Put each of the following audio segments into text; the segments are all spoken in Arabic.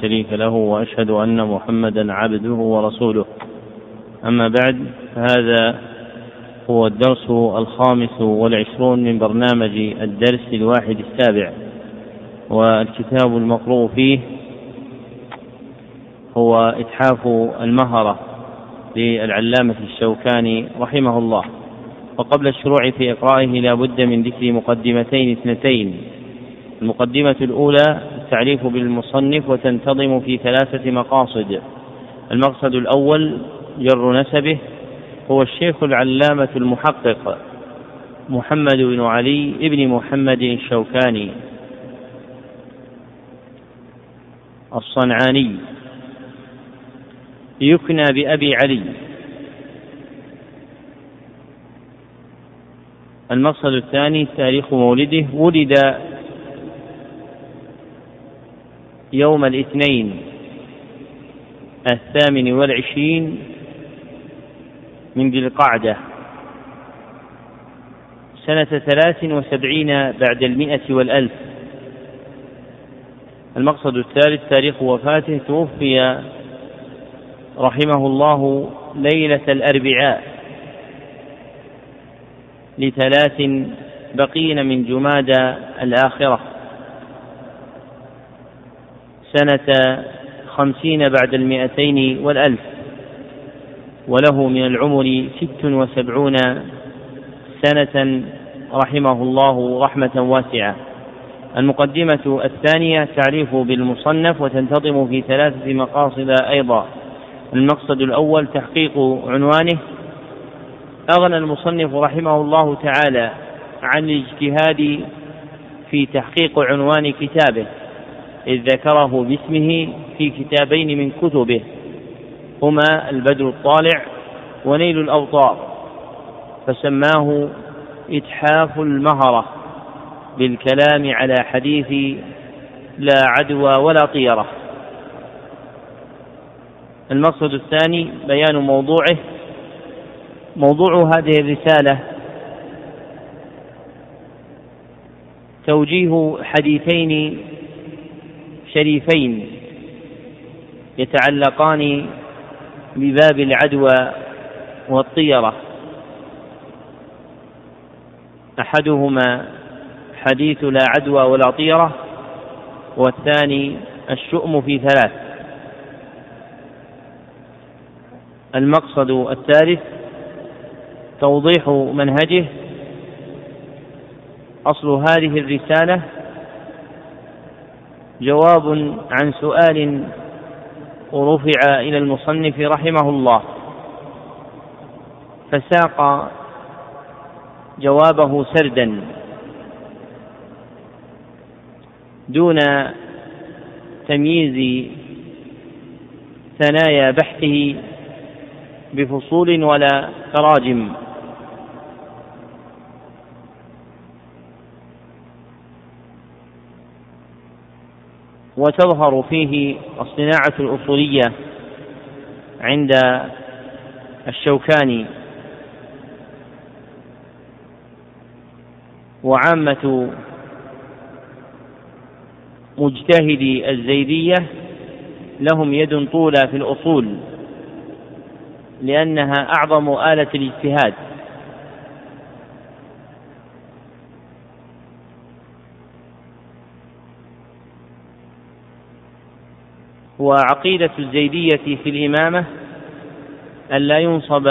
شريك له وأشهد أن محمدا عبده ورسوله. أما بعد هذا هو الدرس الخامس والعشرون من برنامج الدرس الواحد السابع. والكتاب المقروء فيه هو إتحاف المهرة للعلامة الشوكاني رحمه الله. وقبل الشروع في إقرائه لا بد من ذكر مقدمتين اثنتين. المقدمة الأولى التعريف بالمصنف وتنتظم في ثلاثة مقاصد. المقصد الأول جر نسبه هو الشيخ العلامة المحقق محمد بن علي بن محمد الشوكاني. الصنعاني. يكنى بأبي علي. المقصد الثاني تاريخ مولده ولد يوم الاثنين الثامن والعشرين من ذي القعدة سنة ثلاث وسبعين بعد المئة والألف. المقصد الثالث تاريخ وفاته توفي رحمه الله ليلة الأربعاء لثلاث بقين من جمادى الآخرة. سنة خمسين بعد المئتين والألف وله من العمر ست وسبعون سنة رحمه الله رحمة واسعة. المقدمة الثانية تعريف بالمصنف وتنتظم في ثلاثة مقاصد أيضا. المقصد الأول تحقيق عنوانه أغنى المصنف رحمه الله تعالى عن الاجتهاد في تحقيق عنوان كتابه. إذ ذكره باسمه في كتابين من كتبه هما البدر الطالع ونيل الأوطار فسماه إتحاف المهرة بالكلام على حديث لا عدوى ولا طيرة. المقصد الثاني بيان موضوعه موضوع هذه الرسالة توجيه حديثين شريفين يتعلقان بباب العدوى والطيرة. أحدهما حديث لا عدوى ولا طيرة والثاني الشؤم في ثلاث. المقصد الثالث توضيح منهجه. أصل هذه الرسالة جواب عن سؤال رفع إلى المصنف رحمه الله. فساق جوابه سردا. دون تمييز ثنايا بحثه بفصول ولا تراجم. وتظهر فيه الصناعة الأصولية عند الشوكاني. وعامة مجتهدي الزيدية لهم يد طولى في الأصول لأنها أعظم آلة الاجتهاد. وعقيدة الزيدية في الإمامة أن لا ينصب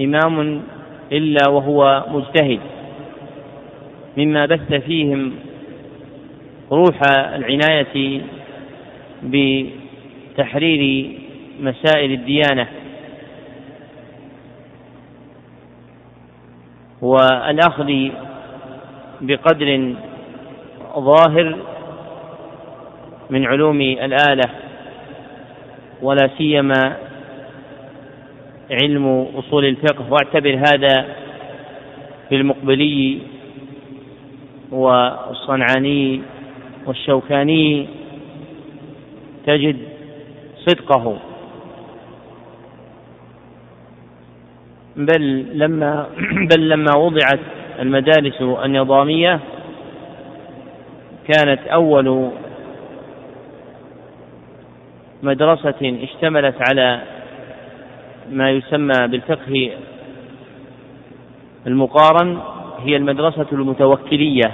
إمام إلا وهو مجتهد مما بث فيهم روح العناية بتحرير مسائل الديانة. والأخذ بقدر ظاهر من علوم الآلة ولا سيما علم أصول الفقه. واعتبر هذا في المقبلي والصنعاني والشوكاني تجد صدقه. بل لما بل لما وضعت المدارس النظامية كانت أول مدرسة اشتملت على ما يسمى بالفقه المقارن هي المدرسة المتوكلية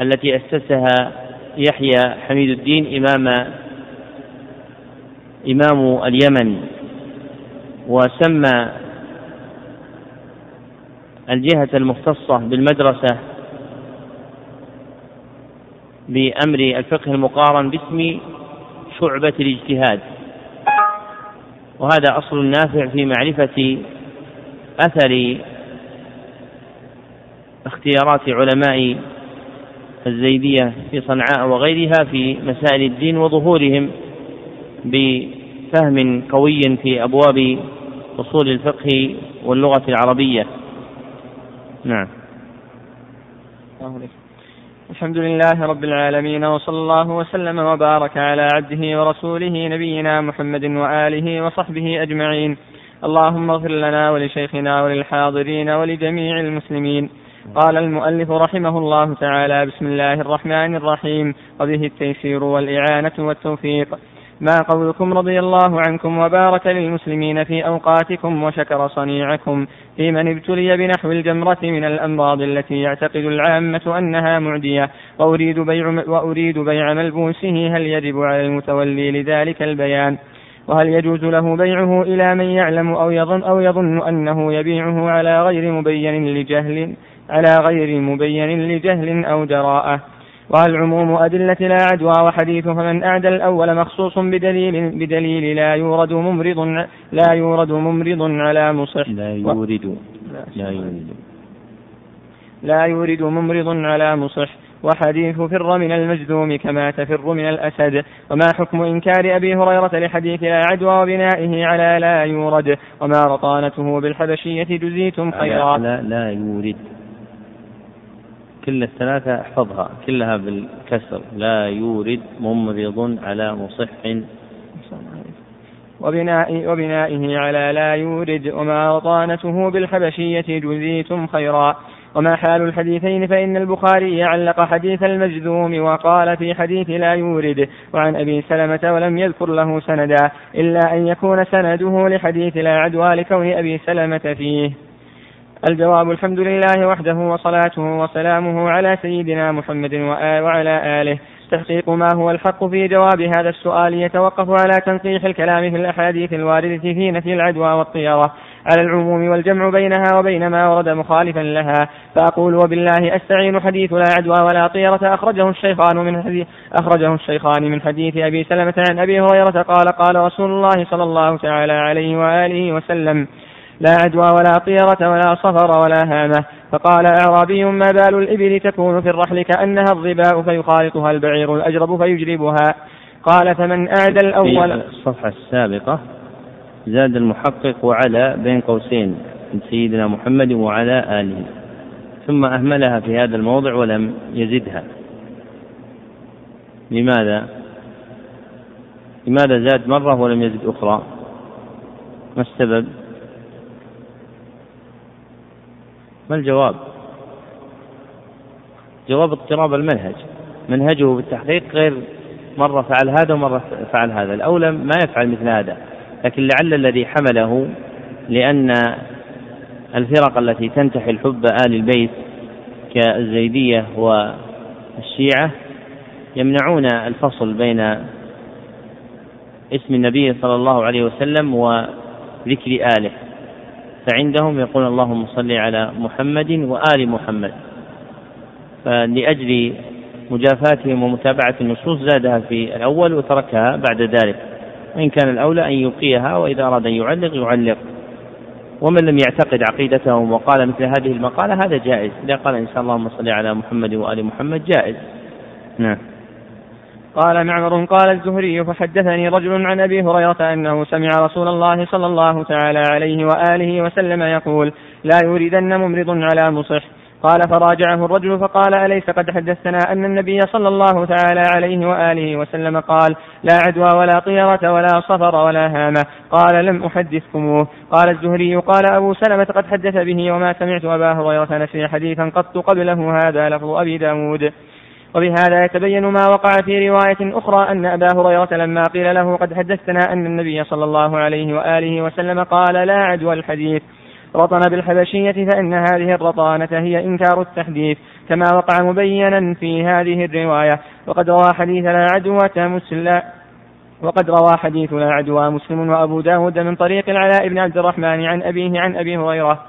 التي أسسها يحيى حميد الدين إمام إمام اليمن. وسمى الجهة المختصة بالمدرسة بأمر الفقه المقارن باسم شعبة الاجتهاد. وهذا أصل نافع في معرفة أثر اختيارات علماء الزيدية في صنعاء وغيرها في مسائل الدين وظهورهم بفهم قوي في أبواب أصول الفقه واللغة العربية. نعم. الحمد لله رب العالمين وصلى الله وسلم وبارك على عبده ورسوله نبينا محمد وآله وصحبه أجمعين. اللهم اغفر لنا ولشيخنا وللحاضرين ولجميع المسلمين. قال المؤلف رحمه الله تعالى بسم الله الرحمن الرحيم وبه التيسير والإعانة والتوفيق. ما قولكم رضي الله عنكم وبارك للمسلمين في أوقاتكم وشكر صنيعكم في من ابتلي بنحو الجمرة من الأمراض التي يعتقد العامة أنها معدية. وأريد بيع, وأريد بيع ملبوسه. هل يجب على المتولي لذلك البيان؟ وهل يجوز له بيعه إلى من يعلم أو يظن, أو يظن أنه يبيعه على غير مبين لجهل على غير مبين لجهل أو جراءة؟ والعموم أدلة لا عدوى وحديث فمن أعدى الأول مخصوص بدليل بدليل لا يورد ممرض لا يورد ممرض على مصح. لا يورد. لا يورد. لا يورد ممرض على مصح. وحديث فر من المجذوم كما تفر من الأسد. وما حكم إنكار أبي هريرة لحديث لا عدوى وبنائه على لا يورد؟ وما رطانته بالحبشية جزيتم خيرا. لا, لا يورد. كل الثلاثة احفظها كلها بالكسر. لا يورد ممرض على مصح. وبناء وبنائه على لا يورد وما وطانته بالحبشية جزيتم خيرا. وما حال الحديثين فإن البخاري علق حديث المجذوم وقال في حديث لا يورد. وعن أبي سلمة ولم يذكر له سندا إلا أن يكون سنده لحديث لا عدوى لكون أبي سلمة فيه. الجواب الحمد لله وحده وصلاته وسلامه على سيدنا محمد وعلى آله. تحقيق ما هو الحق في جواب هذا السؤال يتوقف على تنقيح الكلام في الأحاديث الواردة في نفي العدوى والطيرة. على العموم والجمع بينها وبين ما ورد مخالفا لها. فأقول وبالله أستعين حديث لا عدوى ولا طيرة. أخرجه الشيخان من حديث أخرجه الشيخان من حديث أبي سلمة عن أبي هريرة قال قال رسول الله صلى الله تعالى عليه وآله وسلم لا عدوى ولا طيرة ولا صفر ولا هامة فقال أعرابي ما بال الإبل تكون في الرحل كأنها الظباء فيخالطها البعير الأجرب فيجربها قال فمن أعدى الأول في الصفحة السابقة زاد المحقق وعلى بين قوسين سيدنا محمد وعلى آله ثم أهملها في هذا الموضع ولم يزدها لماذا؟ لماذا زاد مرة ولم يزد أخرى؟ ما السبب؟ ما الجواب؟ جواب اضطراب المنهج. منهجه بالتحقيق غير مرة فعل هذا ومرة فعل هذا. الأولى ما يفعل مثل هذا. لكن لعل الذي حمله لأن الفرق التي تنتحل حب آل البيت كالزيدية والشيعة يمنعون الفصل بين اسم النبي صلى الله عليه وسلم وذكر آله. فعندهم يقول اللهم صل على محمد وآل محمد. فلأجل مجافاتهم ومتابعة النصوص زادها في الأول وتركها بعد ذلك. وإن كان الأولى أن يبقيها وإذا أراد أن يعلق يعلق. ومن لم يعتقد عقيدتهم وقال مثل هذه المقالة هذا جائز. إذا قال إن شاء الله اللهم صل على محمد وآل محمد جائز. نعم. قال معمر قال الزهري فحدثني رجل عن أبي هريرة أنه سمع رسول الله صلى الله تعالى عليه وآله وسلم يقول لا يريدن ممرض على مصح. قال فراجعه الرجل فقال أليس قد حدثنا أن النبي صلى الله تعالى عليه وآله وسلم قال لا عدوى ولا طيرة ولا صفر ولا هامة قال لم أحدثكموه. قال الزهري قال أبو سلمة قد حدث به وما سمعت أبا هريرة نسي حديثا قط قبله هذا لفظ أبي داود. وبهذا يتبين ما وقع في رواية أخرى أن أبا هريرة لما قيل له قد حدثتنا أن النبي صلى الله عليه وآله وسلم قال لا عدوى الحديث. رطن بالحبشية فإن هذه الرطانة هي إنكار التحديث كما وقع مبينا في هذه الرواية. وقد روى حديث لا عدوى مسلم وقد روى حديث لا عدوى مسلم وأبو داود من طريق العلاء بن عبد الرحمن عن أبيه عن أبي هريرة.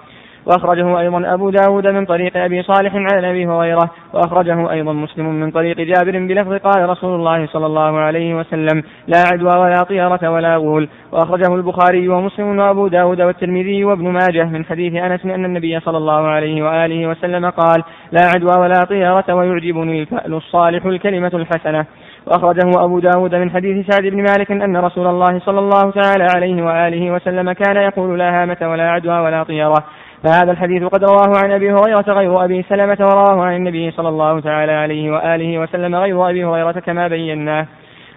وأخرجه أيضا أبو داود من طريق أبي صالح عن أبي هريرة وأخرجه أيضا مسلم من طريق جابر بلفظ قال رسول الله صلى الله عليه وسلم لا عدوى ولا طيرة ولا غول وأخرجه البخاري ومسلم وأبو داود والترمذي وابن ماجه من حديث أنس أن النبي صلى الله عليه وآله وسلم قال لا عدوى ولا طيرة ويعجبني الفأل الصالح الكلمة الحسنة وأخرجه أبو داود من حديث سعد بن مالك أن رسول الله صلى الله تعالى عليه وآله وسلم كان يقول لا هامة ولا عدوى ولا طيرة فهذا الحديث قد رواه عن أبي هريرة غير أبي سلمة ورواه عن النبي صلى الله تعالى عليه وآله وسلم غير أبي هريرة كما بيناه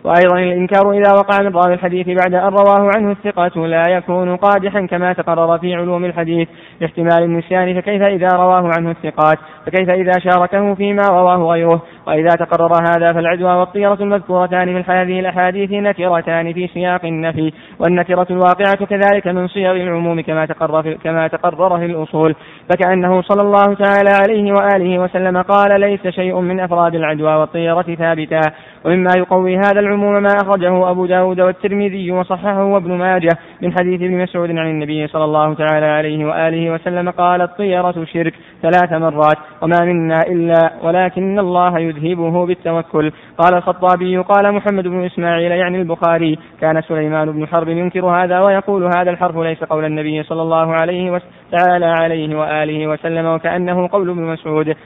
وأيضا الإنكار إذا وقع من راوي الحديث بعد أن رواه عنه الثقة لا يكون قادحا كما تقرر في علوم الحديث. لاحتمال النسيان فكيف إذا رواه عنه الثقات؟ فكيف إذا شاركه فيما رواه غيره؟ وإذا تقرر هذا فالعدوى والطيرة المذكورتان في هذه الأحاديث نكرتان في سياق النفي والنكرة الواقعة كذلك من صيغ العموم كما تقرر كما تقرر في الأصول. فكأنه صلى الله تعالى عليه وآله وسلم قال ليس شيء من أفراد العدوى والطيرة ثابتا. ومما يقوي هذا العموم ما أخرجه أبو داود والترمذي وصححه وابن ماجه من حديث ابن مسعود عن النبي صلى الله تعالى عليه وآله وسلم قال الطيرة شرك ثلاث مرات وما منا إلا ولكن الله يذهبه بالتوكل. قال الخطابي قال محمد بن إسماعيل يعني البخاري كان سليمان بن حرب ينكر هذا ويقول هذا الحرف ليس قول النبي صلى الله عليه وتعالى عليه وآله وسلم وكأنه قول ابن مسعود.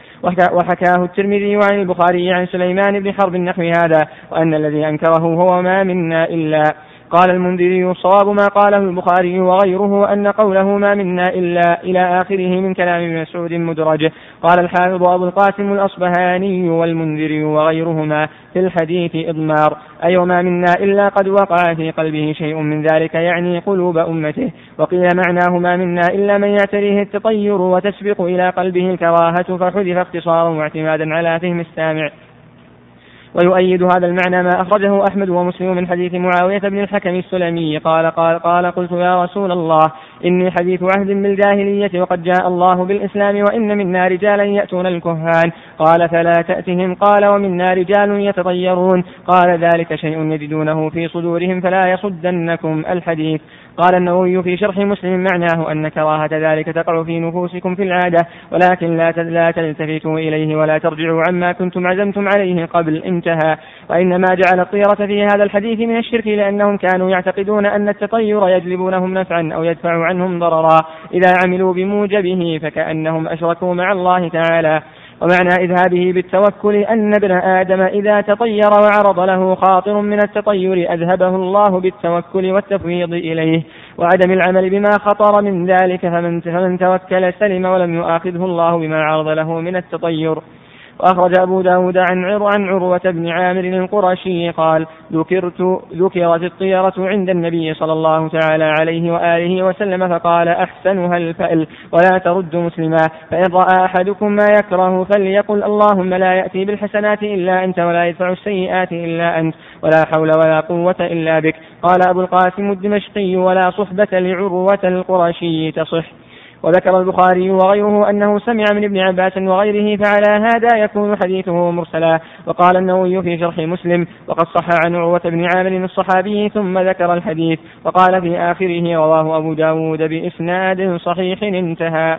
وحكاه الترمذي عن البخاري عن سليمان بن حرب نحو هذا وأن الذي أنكره هو ما منا إلا قال المنذري الصواب ما قاله البخاري وغيره أن قوله ما منا إلا إلى آخره من كلام مسعود مدرج. قال الحافظ أبو القاسم الأصبهاني والمنذري وغيرهما في الحديث إضمار. أي وما منا إلا قد وقع في قلبه شيء من ذلك يعني قلوب أمته. وقيل معناه ما منا إلا من يعتريه التطير وتسبق إلى قلبه الكراهة فحذف اختصارا واعتمادا على فهم السامع. ويؤيد هذا المعنى ما أخرجه أحمد ومسلم من حديث معاوية بن الحكم السلمي. قال قال قال قلت يا رسول الله إني حديث عهد بالجاهلية وقد جاء الله بالإسلام وإن منا رجالا يأتون الكهان. قال فلا تأتهم. قال ومنا رجال يتطيرون. قال ذلك شيء يجدونه في صدورهم فلا يصدنكم الحديث. قال النووي في شرح مسلم معناه أن كراهة ذلك تقع في نفوسكم في العادة ولكن لا لا تلتفتوا إليه ولا ترجعوا عما كنتم عزمتم عليه قبل انتهى. وإنما جعل الطيرة في هذا الحديث من الشرك لأنهم كانوا يعتقدون أن التطير يجلب لهم نفعا أو يدفع عنهم ضررا. إذا عملوا بموجبه فكأنهم أشركوا مع الله تعالى. ومعنى إذهابه بالتوكل أن ابن آدم إذا تطير وعرض له خاطر من التطير أذهبه الله بالتوكل والتفويض إليه وعدم العمل بما خطر من ذلك فمن, توكل سلم ولم يؤاخذه الله بما عرض له من التطير. وأخرج أبو داود عن عر عن عروة بن عامر القرشي قال ذكرت ذكرت الطيرة عند النبي صلى الله تعالى عليه وآله وسلم فقال أحسنها الفأل ولا ترد مسلما فإن رأى أحدكم ما يكره فليقل اللهم لا يأتي بالحسنات إلا أنت ولا يدفع السيئات إلا أنت ولا حول ولا قوة إلا بك. قال أبو القاسم الدمشقي ولا صحبة لعروة القرشي تصح. وذكر البخاري وغيره أنه سمع من ابن عباس وغيره فعلى هذا يكون حديثه مرسلا. وقال النووي في شرح مسلم وقد صح عن عروة بن عامر الصحابي ثم ذكر الحديث وقال في آخره رواه أبو داود بإسناد صحيح انتهى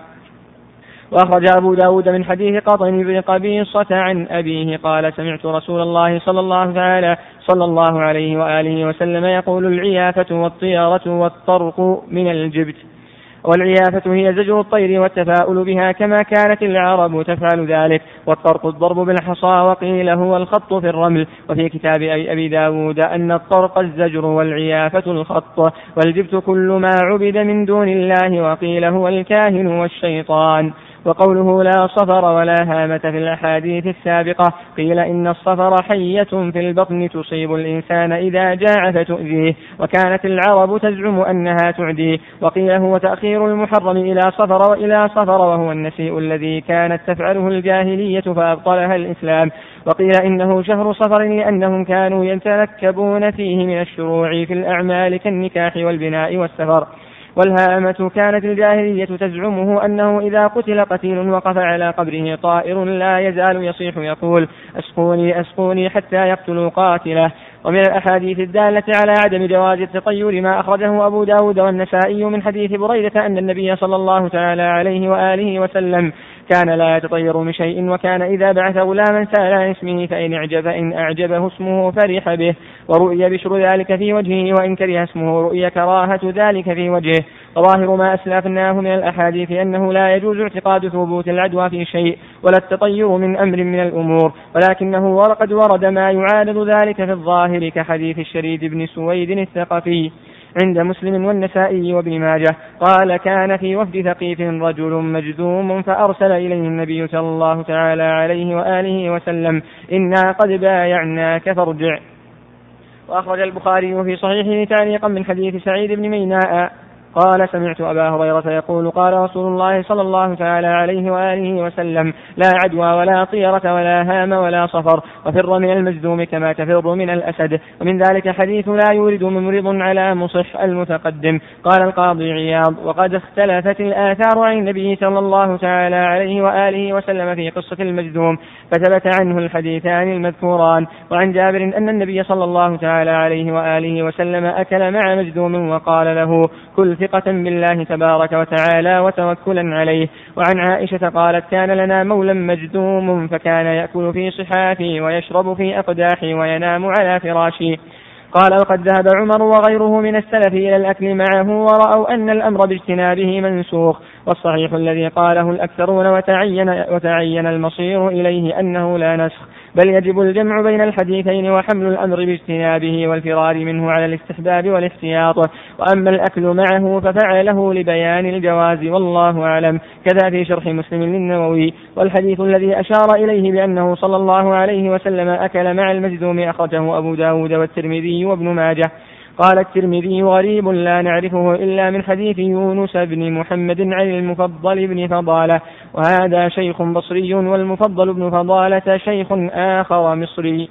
وأخرج أبو داود من حديث قطن بن قبيصة عن أبيه قال سمعت رسول الله صلى الله تعالى صلى الله عليه وآله وسلم يقول العيافة والطيرة والطرق من الجبت والعيافة هي زجر الطير والتفاؤل بها كما كانت العرب تفعل ذلك. والطرق الضرب بالحصى وقيل هو الخط في الرمل. وفي كتاب أبي داود أن الطرق الزجر والعيافة الخط. والجبت كل ما عبد من دون الله وقيل هو الكاهن والشيطان. وقوله لا صفر ولا هامة في الأحاديث السابقة قيل إن الصفر حية في البطن تصيب الإنسان إذا جاع فتؤذيه وكانت العرب تزعم أنها تعديه وقيل هو تأخير المحرم إلى صفر وإلى صفر وهو النسيء الذي كانت تفعله الجاهلية فأبطلها الإسلام وقيل إنه شهر صفر لأنهم كانوا يتنكبون فيه من الشروع في الأعمال كالنكاح والبناء والسفر. والهامة كانت الجاهلية تزعمه أنه إذا قتل قتيل وقف على قبره طائر لا يزال يصيح يقول أسقوني أسقوني حتى يقتلوا قاتله. ومن الأحاديث الدالة على عدم جواز التطير ما أخرجه أبو داود والنسائي من حديث بريدة أن النبي صلى الله تعالى عليه وآله وسلم كان لا يتطير من شيء وكان إذا بعث غلاما سأل عن اسمه فإن أعجب إن أعجبه اسمه فرح به. ورؤي بشر ذلك في وجهه وإن كره اسمه رؤي كراهة ذلك في وجهه. وظاهر ما أسلفناه من الأحاديث أنه لا يجوز اعتقاد ثبوت العدوى في شيء ولا التطير من أمر من الأمور. ولكنه وقد ورد ما يعارض ذلك في الظاهر كحديث الشريد بن سويد الثقفي. عند مسلم والنسائي وابن ماجه. قال كان في وفد ثقيف رجل مجذوم فأرسل إليه النبي صلى الله تعالى عليه وآله وسلم إنا قد بايعناك فارجع. وأخرج البخاري في صحيحه تعليقا من حديث سعيد بن ميناء. قال سمعت أبا هريرة يقول قال رسول الله صلى الله تعالى عليه وآله وسلم لا عدوى ولا طيرة ولا هام ولا صفر وفر من المجذوم كما تفر من الأسد ومن ذلك حديث لا يورد ممرض على مصح المتقدم. قال القاضي عياض وقد اختلفت الآثار عن النبي صلى الله تعالى عليه وآله وسلم في قصة المجذوم فثبت عنه الحديثان المذكوران. وعن جابر أن النبي صلى الله تعالى عليه وآله وسلم أكل مع مجذوم وقال له كل ثقة بالله تبارك وتعالى وتوكلا عليه. وعن عائشة قالت كان لنا مولى مجذوم فكان يأكل في صحافي ويشرب في أقداحي وينام على فراشي. قال وقد ذهب عمر وغيره من السلف إلى الأكل معه ورأوا أن الأمر باجتنابه منسوخ. والصحيح الذي قاله الأكثرون وتعين, وتعين المصير إليه أنه لا نسخ. بل يجب الجمع بين الحديثين وحمل الأمر باجتنابه والفرار منه على الاستحباب والاحتياط. وأما الأكل معه ففعله لبيان الجواز والله أعلم. كذا في شرح مسلم للنووي. والحديث الذي أشار إليه بأنه صلى الله عليه وسلم أكل مع المجذوم أخرجه أبو داود والترمذي وابن ماجه. قال الترمذي غريب لا نعرفه إلا من حديث يونس بن محمد عن المفضل بن فضالة وهذا شيخ بصري والمفضل بن فضالة شيخ آخر مصري.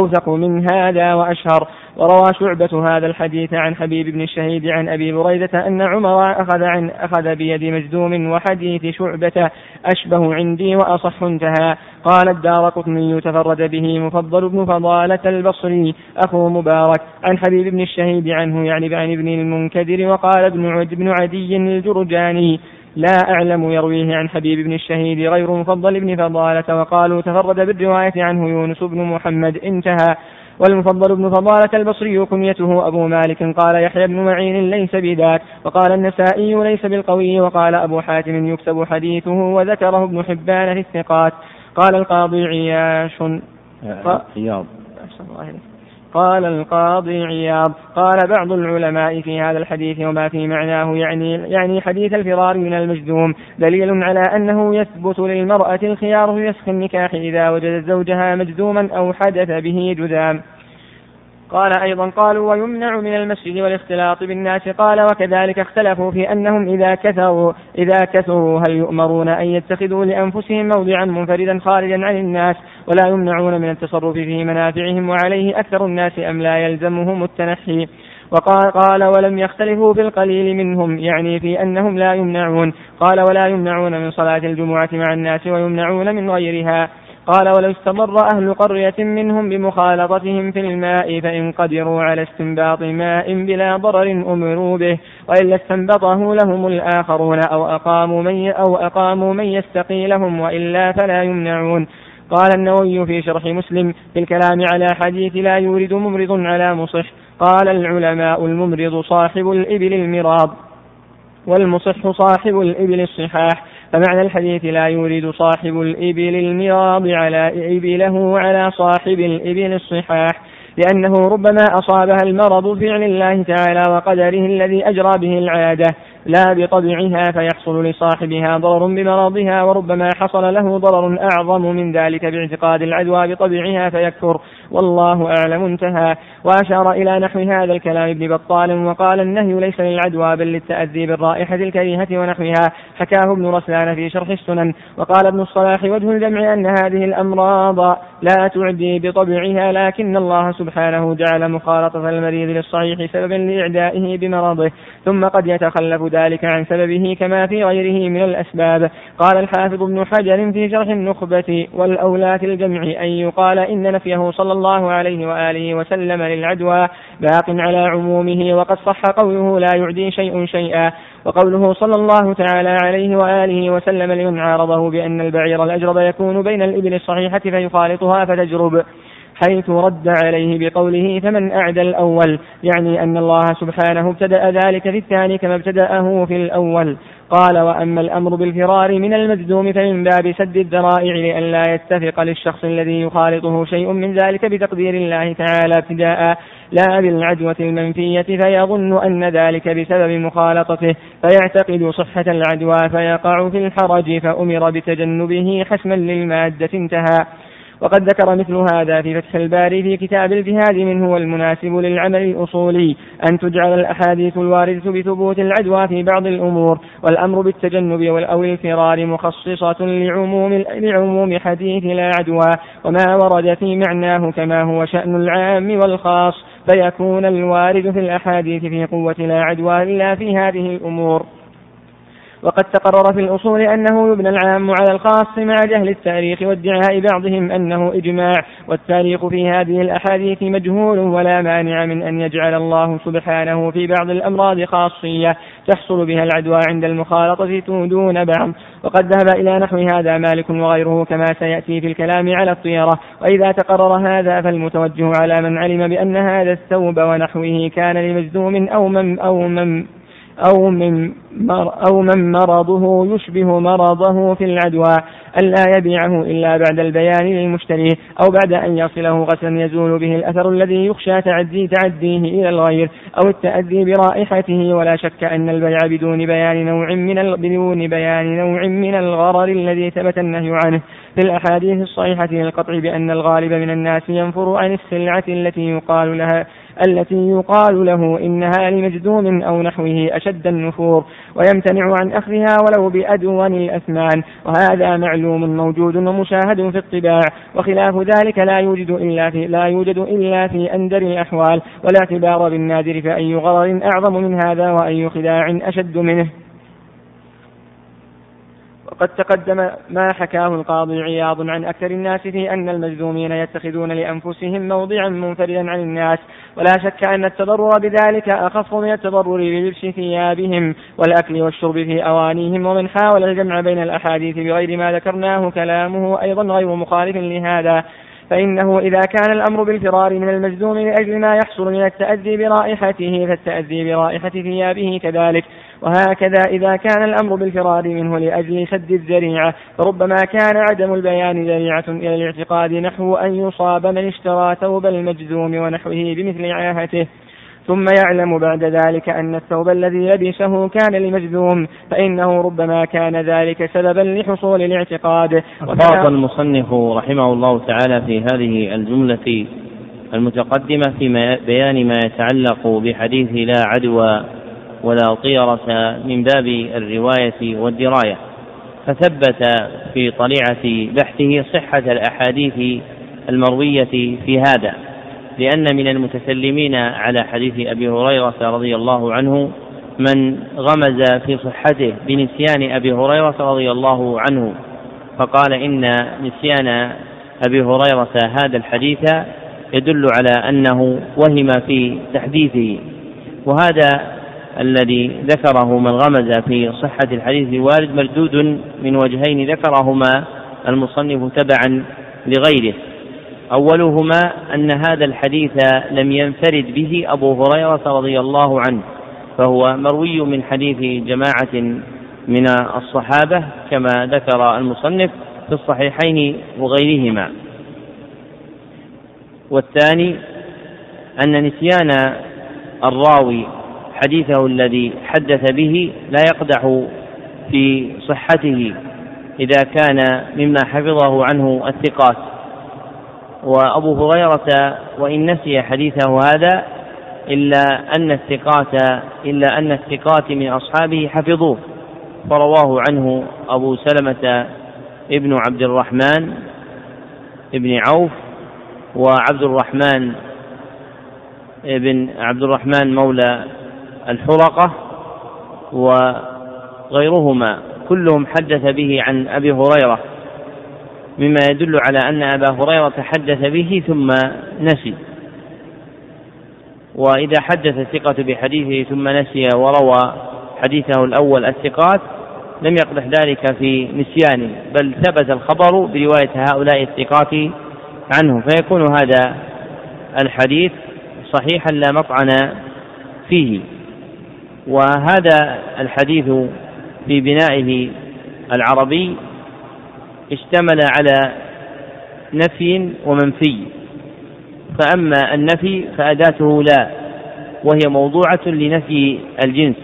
أوثق من هذا وأشهر. وروى شعبة هذا الحديث عن حبيب بن الشهيد عن أبي بريدة أن عمر أخذ عن أخذ بيد مجذوم وحديث شعبة أشبه عندي وأصح انتهى. قال الدار قطني تفرد به مفضل بن فضالة البصري. أخو مبارك. عن حبيب بن الشهيد عنه يعني عن ابن المنكدر وقال ابن عد بن عدي الجرجاني. لا أعلم يرويه عن حبيب بن الشهيد غير مفضل بن فضالة وقالوا تفرد بالرواية عنه يونس بن محمد انتهى. والمفضل بن فضالة البصري كنيته أبو مالك. قال يحيى بن معين ليس بذاك. وقال النسائي ليس بالقوي. وقال أبو حاتم يكتب حديثه وذكره ابن حبان في الثقات. قال القاضي عياش. عياض. قال القاضي عياض. قال بعض العلماء في هذا الحديث وما في معناه يعني يعني حديث الفرار من المجذوم. دليل على أنه يثبت للمرأة الخيار في فسخ النكاح إذا وجدت زوجها مجذوما أو حدث به جذام. قال أيضا قالوا ويمنع من المسجد والاختلاط بالناس. قال وكذلك اختلفوا في أنهم إذا كثروا إذا كثروا هل يؤمرون أن يتخذوا لأنفسهم موضعا منفردا خارجا عن الناس ولا يمنعون من التصرف في منافعهم وعليه أكثر الناس أم لا يلزمهم التنحي؟ وقال قال ولم يختلفوا في القليل منهم يعني في أنهم لا يمنعون. قال ولا يمنعون من صلاة الجمعة مع الناس ويمنعون من غيرها. قال ولو استمر أهل قرية منهم بمخالطتهم في الماء فإن قدروا على استنباط ماء بلا ضرر أمروا به وإلا استنبطه لهم الآخرون أو أقاموا من أو أقاموا من يستقي لهم وإلا فلا يمنعون. قال النووي في شرح مسلم في الكلام على حديث لا يورد ممرض على مصح. قال العلماء الممرض صاحب الإبل المراض والمصح صاحب الإبل الصحاح. فمعنى الحديث لا يورد صاحب الإبل المراض على إبله على صاحب الإبل الصحاح لأنه ربما أصابها المرض فعل الله تعالى وقدره الذي أجرى به العادة لا بطبعها فيحصل لصاحبها ضرر بمرضها وربما حصل له ضرر أعظم من ذلك باعتقاد العدوى بطبعها فيكفر والله أعلم انتهى. وأشار إلى نحو هذا الكلام ابن بطال وقال النهي ليس للعدوى بل للتأذي بالرائحة الكريهة ونحوها. حكاه ابن رسلان في شرح السنن. وقال ابن الصلاح وجه الجمع أن هذه الأمراض لا تعدي بطبعها لكن الله سبحانه جعل مخالطة المريض للصحيح سببا لإعدائه بمرضه. ثم قد يتخلف ذلك عن سببه كما في غيره من الأسباب. قال الحافظ ابن حجر في شرح النخبة والأولى في الجمع أن يقال إن نفيه صلى الله عليه وآله وسلم للعدوى باق على عمومه وقد صح قوله لا يعدي شيء شيئا. وقوله صلى الله تعالى عليه وآله وسلم لمن عارضه بأن البعير الأجرب يكون بين الإبل الصحيحة فيخالطها فتجرب. حيث رد عليه بقوله فمن أعدى الأول؟ يعني أن الله سبحانه ابتدأ ذلك في الثاني كما ابتدأه في الأول. قال وأما الأمر بالفرار من المجذوم فمن باب سد الذرائع لئلا يتفق للشخص الذي يخالطه شيء من ذلك بتقدير الله تعالى ابتداء لا بالعدوة المنفية فيظن أن ذلك بسبب مخالطته فيعتقد صحة العدوى فيقع في الحرج فأمر بتجنبه حسما للمادة انتهى. وقد ذكر مثل هذا في فتح الباري في كتاب الجهاد منه والمناسب للعمل الأصولي أن تجعل الأحاديث الواردة بثبوت العدوى في بعض الأمور والأمر بالتجنب أو الفرار مخصصة لعموم لعموم حديث لا عدوى وما ورد في معناه كما هو شأن العام والخاص فيكون الوارد في الأحاديث في قوة لا عدوى إلا في هذه الأمور. وقد تقرر في الأصول أنه يبنى العام على الخاص مع جهل التاريخ وادعاء بعضهم أنه إجماع والتاريخ في هذه الأحاديث مجهول ولا مانع من أن يجعل الله سبحانه في بعض الأمراض خاصية تحصل بها العدوى عند المخالطة دون بعض. وقد ذهب إلى نحو هذا مالك وغيره كما سيأتي في الكلام على الطيرة. وإذا تقرر هذا فالمتوجه على من علم بأن هذا الثوب ونحوه كان لمجذوم أو من أو من أو من أو من مرضه يشبه مرضه في العدوى. ألا يبيعه إلا بعد البيان للمشتري أو بعد أن يصله غسلا يزول به الأثر الذي يخشى تعدي تعديه إلى الغير أو التأذي برائحته. ولا شك أن البيع بدون بيان نوع من بدون بيان نوع من الغرر الذي ثبت النهي عنه. في الأحاديث الصحيحة للقطع بأن الغالب من الناس ينفر عن السلعة التي يقال لها. التي يقال له إنها لمجذوم أو نحوه أشد النفور ويمتنع عن أخذها ولو بأدون الأثمان. وهذا معلوم موجود ومشاهد في الطباع. وخلاف ذلك لا يوجد إلا في لا يوجد إلا في أندر الأحوال. ولا اعتبار بالنادر فأي غرر أعظم من هذا وأي خداع أشد منه. وقد تقدم ما حكاه القاضي عياض عن أكثر الناس في أن المجذومين يتخذون لأنفسهم موضعا منفردا عن الناس. ولا شك أن التضرر بذلك أخف من التضرر بلبس ثيابهم والأكل والشرب في أوانيهم ومن حاول الجمع بين الأحاديث بغير ما ذكرناه كلامه أيضا غير مخالف لهذا. فإنه إذا كان الأمر بالفرار من المجذوم لأجل ما يحصل من التأذي برائحته فالتأذي برائحة ثيابه كذلك. وهكذا إذا كان الأمر بالفرار منه لأجل سد الذريعة فربما كان عدم البيان ذريعة إلى الاعتقاد نحو أن يصاب من اشترى ثوب المجذوم ونحوه بمثل عاهته. ثم يعلم بعد ذلك أن الثوب الذي لبسه كان لمجذوم فإنه ربما كان ذلك سببا لحصول الاعتقاد. أفاض المصنف رحمه الله تعالى في هذه الجملة المتقدمة في بيان ما يتعلق بحديث لا عدوى ولا طيرة من باب الرواية والدراية. فثبت في طليعة بحثه صحة الأحاديث المروية في هذا لأن من المتسلمين على حديث أبي هريرة رضي الله عنه من غمز في صحته بنسيان أبي هريرة رضي الله عنه فقال إن نسيان أبي هريرة هذا الحديث يدل على أنه وهم في تحديثه. وهذا الذي ذكره من غمز في صحة الحديث الوارد مردود من وجهين ذكرهما المصنف تبعا لغيره. أولهما أن هذا الحديث لم ينفرد به أبو هريرة رضي الله عنه فهو مروي من حديث جماعة من الصحابة كما ذكر المصنف في الصحيحين وغيرهما. والثاني أن نسيان الراوي حديثه الذي حدث به لا يقدح في صحته إذا كان مما حفظه عنه الثقات. وأبو هريرة وإن نسي حديثه هذا إلا أن الثقات إلا أن الثقات من أصحابه حفظوه. فرواه عنه أبو سلمة ابن عبد الرحمن ابن عوف وعبد الرحمن ابن عبد الرحمن مولى الحرقة وغيرهما كلهم حدث به عن أبي هريرة مما يدل على أن أبا هريرة حدث به ثم نسي. وإذا حدث الثقة بحديثه ثم نسي وروى حديثه الأول الثقات لم يقدح ذلك في نسيانه بل ثبت الخبر برواية هؤلاء الثقات عنه. فيكون هذا الحديث صحيحا لا مطعن فيه. وهذا الحديث في بنائه العربي اشتمل على نفي ومنفي. فأما النفي فأداته لا وهي موضوعة لنفي الجنس.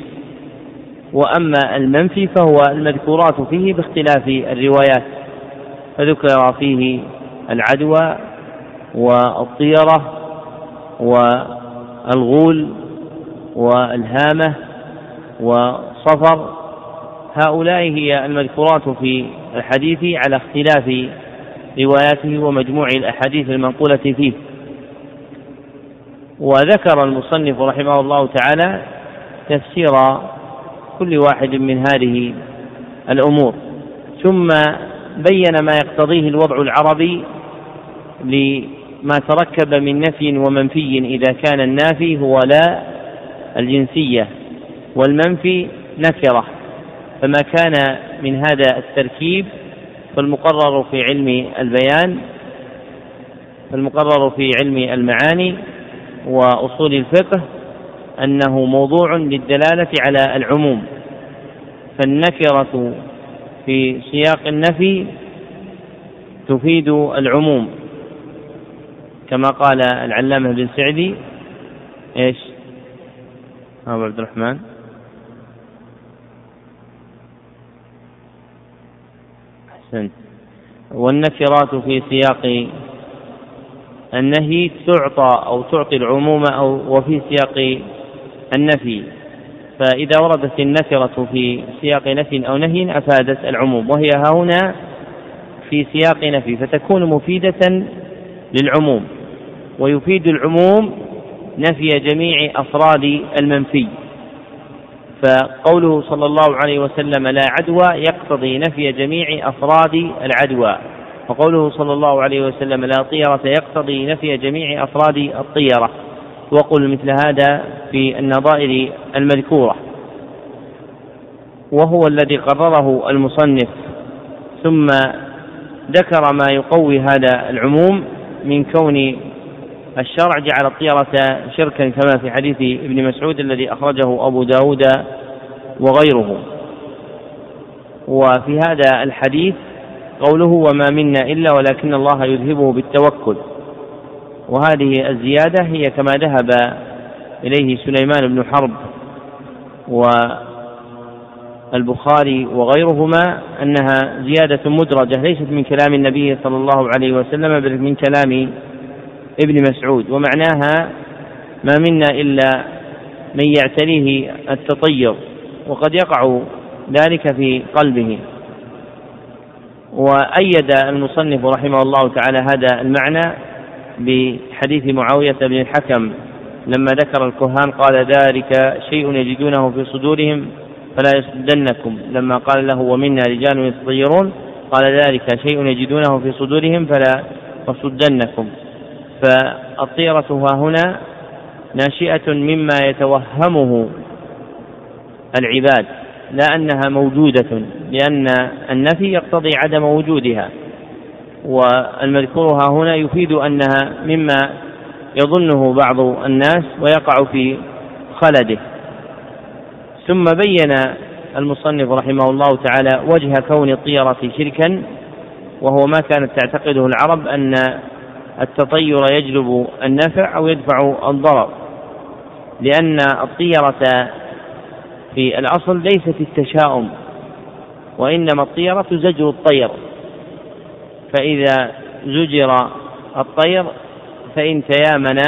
وأما المنفي فهو المذكورات فيه باختلاف الروايات. فذكر فيه العدوى والطيرة والغول والهامة وصفر هؤلاء هي المذكورات في الحديث على اختلاف رواياته ومجموع الأحاديث المنقولة فيه. وذكر المصنف رحمه الله تعالى تفسير كل واحد من هذه الأمور ثم بين ما يقتضيه الوضع العربي لما تركب من نفي ومنفي إذا كان النافي هو لا الجنسية. والمنفي نكرة. فما كان من هذا التركيب فالمقرر في علم البيان فالمقرر في علم المعاني وأصول الفقه أنه موضوع للدلالة على العموم. فالنكرة في سياق النفي تفيد العموم. كما قال العلامة بن سعدي إيش؟ أبو عبد الرحمن. أحسنت والنكرات في سياق النهي تعطى أو تعطي العموم أو وفي سياق النفي. فإذا وردت النكرة في سياق نفي أو نهي أفادت العموم. وهي هنا في سياق نفي فتكون مفيدة للعموم. ويفيد العموم نفي جميع أفراد المنفي. فقوله صلى الله عليه وسلم لا عدوى يقتضي نفي جميع أفراد العدوى. وقوله صلى الله عليه وسلم لا طيرة يقتضي نفي جميع أفراد الطيرة. وقل مثل هذا في النظائر المذكورة. وهو الذي قرره المصنف. ثم ذكر ما يقوي هذا العموم من كون الشرع جعل الطيرة شركا كما في حديث ابن مسعود الذي أخرجه أبو داود وغيره. وفي هذا الحديث قوله وما منا إلا ولكن الله يذهبه بالتوكل. وهذه الزيادة هي كما ذهب إليه سليمان بن حرب والبخاري وغيرهما أنها زيادة مدرجة ليست من كلام النبي صلى الله عليه وسلم بل من كلام ابن مسعود ومعناها ما منا إلا من يعتريه التطير وقد يقع ذلك في قلبه. وأيد المصنف رحمه الله تعالى هذا المعنى بحديث معاوية بن الحكم لما ذكر الكهان قال ذلك شيء يجدونه في صدورهم فلا يصدنكم. لما قال له ومنا رجال يتطيرون. قال ذلك شيء يجدونه في صدورهم فلا يصدنكم. فالطيرة ها هنا ناشئة مما يتوهمه العباد لا أنها موجودة لأن النفي يقتضي عدم وجودها والمذكور ها هنا يفيد أنها مما يظنه بعض الناس ويقع في خلده. ثم بين المصنف رحمه الله تعالى وجه كون الطيرة شركا وهو ما كانت تعتقده العرب أن التطير يجلب النفع أو يدفع الضرر لأن الطيرة في الأصل ليست التشاؤم وإنما الطيرة زجر الطير. فإذا زجر الطير فإن تيامن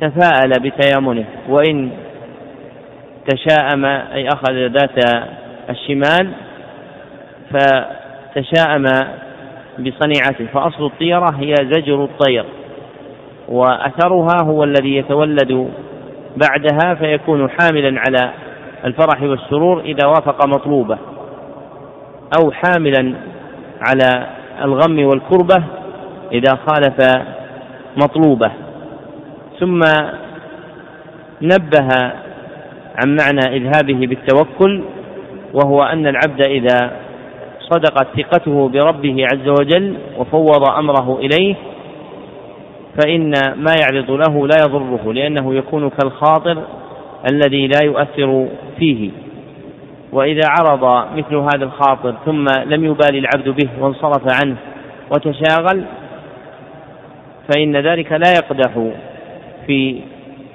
تفاءل بتيامنه وإن تشاءم أي أخذ ذات الشمال فتشاءم بصنيعته فأصل الطيرة هي زجر الطير وأثرها هو الذي يتولد بعدها فيكون حاملا على الفرح والسرور إذا وافق مطلوبه أو حاملا على الغم والكربة إذا خالف مطلوبه. ثم نبه عن معنى إذهابه بالتوكل وهو أن العبد إذا صدقت ثقته بربه عز وجل وفوض أمره إليه فإن ما يعرض له لا يضره لأنه يكون كالخاطر الذي لا يؤثر فيه. وإذا عرض مثل هذا الخاطر ثم لم يبالي العبد به وانصرف عنه وتشاغل فإن ذلك لا يقدح في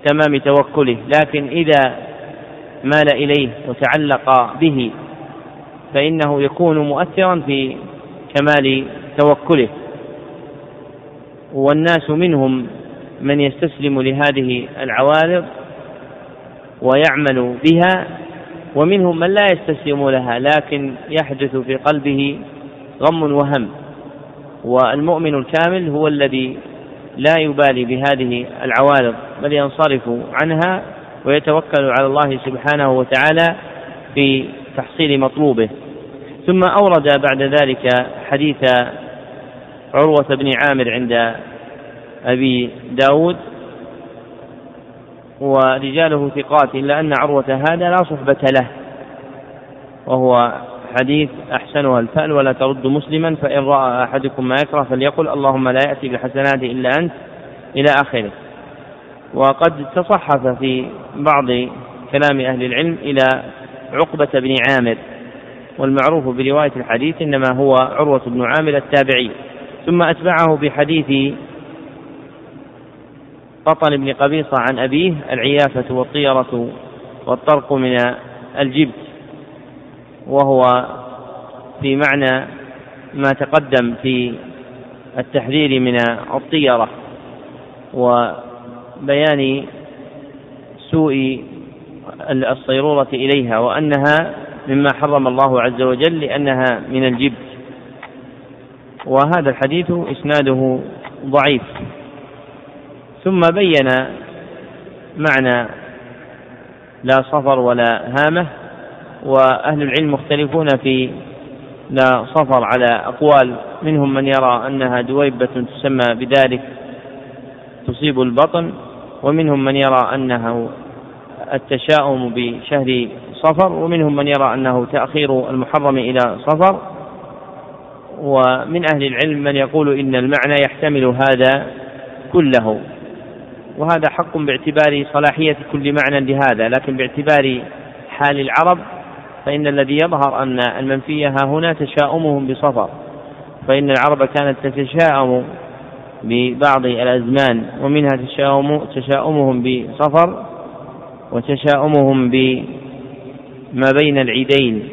تمام توكله. لكن إذا مال إليه وتعلق به فإنه يكون مؤثرا في كمال توكله. والناس منهم من يستسلم لهذه العوارض ويعمل بها ومنهم من لا يستسلم لها لكن يحدث في قلبه غم وهم. والمؤمن الكامل هو الذي لا يبالي بهذه العوارض بل ينصرف عنها ويتوكل على الله سبحانه وتعالى في تحصيل مطلوبه. ثم أورد بعد ذلك حديث عروة بن عامر عند أبي داود ورجاله ثقات إلا أن عروة هذا لا صحبة له وهو حديث أحسنها الفأل ولا ترد مسلما فإن رأى أحدكم ما يكره فليقل اللهم لا يأتي بالحسنات إلا أنت إلى آخره. وقد تصحف في بعض كلام أهل العلم إلى عقبة بن عامر والمعروف برواية الحديث إنما هو عروة بن عامر التابعي. ثم أتبعه بحديث قطن بن قبيصة عن أبيه العيافة والطيرة والطرق من الجبت وهو في معنى ما تقدم في التحذير من الطيرة وبيان سوء الصيرورة إليها وأنها مما حرم الله عز وجل لأنها من الجبت وهذا الحديث إسناده ضعيف. ثم بين معنى لا صفر ولا هامة وأهل العلم مختلفون في لا صفر على أقوال. منهم من يرى أنها دويبة تسمى بذلك تصيب البطن ومنهم من يرى أنه التشاؤم بشهر صفر ومنهم من يرى أنه تأخير المحرم إلى صفر. ومن أهل العلم من يقول إن المعنى يحتمل هذا كله. وهذا حق باعتبار صلاحية كل معنى لهذا. لكن باعتبار حال العرب فإن الذي يظهر أن المنفي ها هنا تشاؤمهم بصفر. فإن العرب كانت تتشاءم ببعض الأزمان ومنها تشاؤم تشاؤمهم بصفر. وتشاؤمهم بما بين العيدين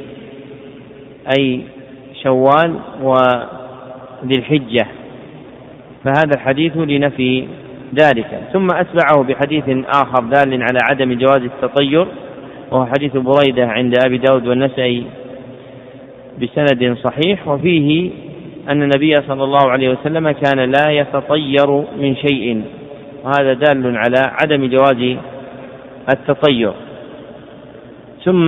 أي شوال وذي الحجة. فهذا الحديث لنفي ذلك. ثم أتبعه بحديث آخر دال على عدم جواز التطير وهو حديث بريدة عند أبي داود والنسائي بسند صحيح. وفيه أن النبي صلى الله عليه وسلم كان لا يتطير من شيء. وهذا دال على عدم جواز التطير. ثم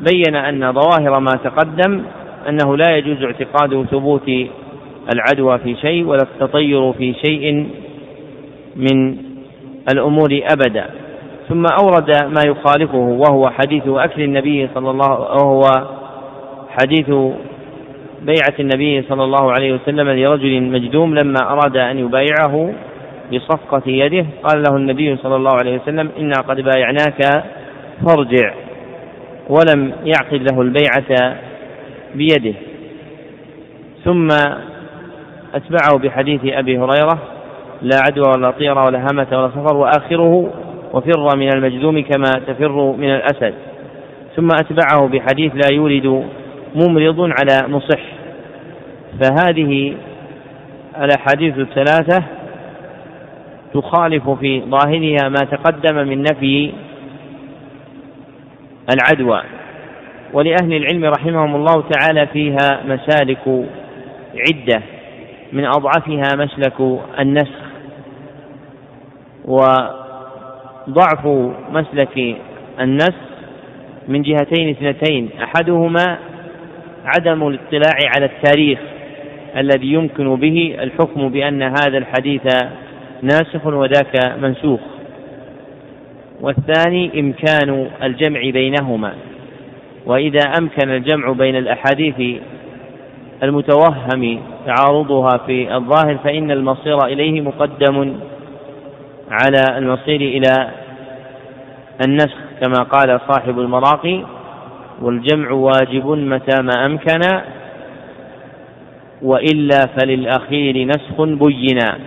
بين أن ظواهر ما تقدم أنه لا يجوز اعتقاد ثبوت العدوى في شيء ولا التطير في شيء من الأمور أبدا. ثم أورد ما يخالفه وهو حديث أكل النبي صلى الله وهو حديث بيعة النبي صلى الله عليه وسلم لرجل مجدوم لما أراد أن يبايعه. بصفقة يده. قال له النبي صلى الله عليه وسلم إنا قد بايعناك فارجع. ولم يعقد له البيعة بيده. ثم أتبعه بحديث أبي هريرة لا عدوى ولا طيرة ولا همة ولا سفر وآخره وفر من المجذوم كما تفر من الأسد. ثم أتبعه بحديث لا يولد ممرض على مصح. فهذه الأحاديث الثلاثة تخالف في ظاهرها ما تقدم من نفي العدوى. ولأهل العلم رحمهم الله تعالى فيها مسالك عدة من أضعفها مسلك النسخ وضعف مسلك النسخ من جهتين اثنتين. أحدهما عدم الاطلاع على التاريخ الذي يمكن به الحكم بأن هذا الحديث ناسخ وذاك منسوخ. والثاني إمكان الجمع بينهما. وإذا أمكن الجمع بين الأحاديث المتوهم تعارضها في الظاهر فإن المصير إليه مقدم على المصير إلى النسخ كما قال صاحب المراقي والجمع واجب متى ما أمكن وإلا فللأخير نسخ بينا.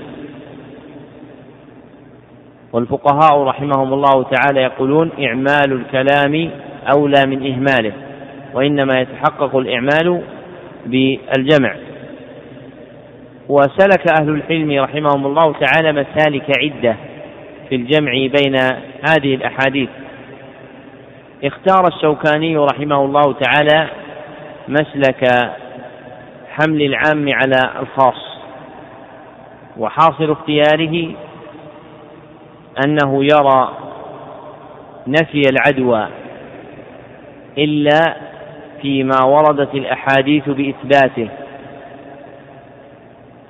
والفقهاء رحمهم الله تعالى يقولون إعمال الكلام أولى من إهماله وإنما يتحقق الإعمال بالجمع. وسلك أهل الحلم رحمهم الله تعالى مسالك عدة في الجمع بين هذه الأحاديث. اختار الشوكاني رحمه الله تعالى مسلك حمل العام على الخاص وحاصل اختياره أنه يرى نفي العدوى إلا فيما وردت الأحاديث بإثباته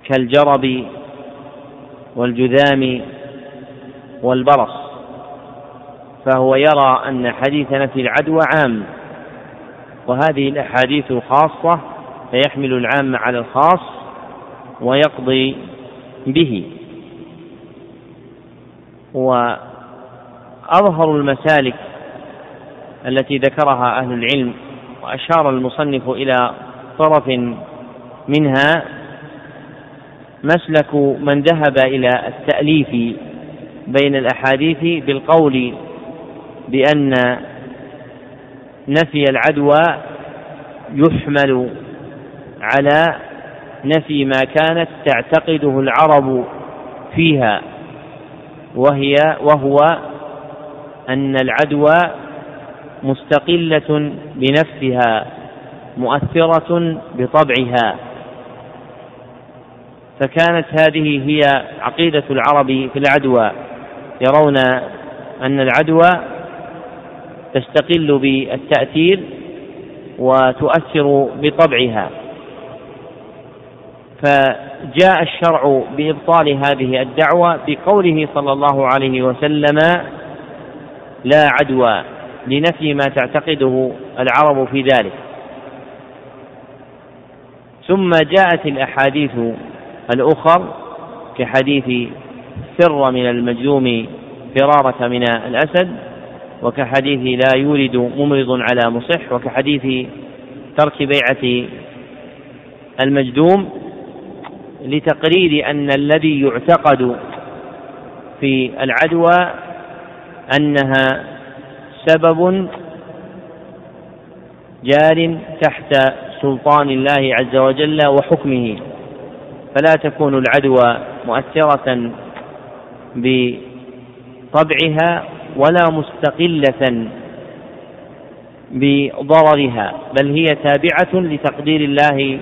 كالجرب والجذام والبرص فهو يرى أن حديث نفي العدوى عام وهذه الأحاديث خاصة فيحمل العام على الخاص ويقضي به. وأظهر المسالك التي ذكرها أهل العلم وأشار المصنف إلى طرف منها مسلك من ذهب إلى التأليف بين الأحاديث بالقول بأن نفي العدوى يحمل على نفي ما كانت تعتقده العرب فيها. وهي وهو أن العدوى مستقلة بنفسها مؤثرة بطبعها. فكانت هذه هي عقيدة العرب في العدوى. يرون أن العدوى تستقل بالتأثير وتؤثر بطبعها. فجاء الشرع بإبطال هذه الدعوة بقوله صلى الله عليه وسلم لا عدوى لنفي ما تعتقده العرب في ذلك. ثم جاءت الأحاديث الأخر كحديث فر من المجذوم فرارة من الأسد وكحديث لا يولد ممرض على مصح وكحديث ترك بيعة المجدوم لتقرير أن الذي يعتقد في العدوى أنها سبب جار تحت سلطان الله عز وجل وحكمه. فلا تكون العدوى مؤثرة بطبعها ولا مستقلة بضررها بل هي تابعة لتقدير الله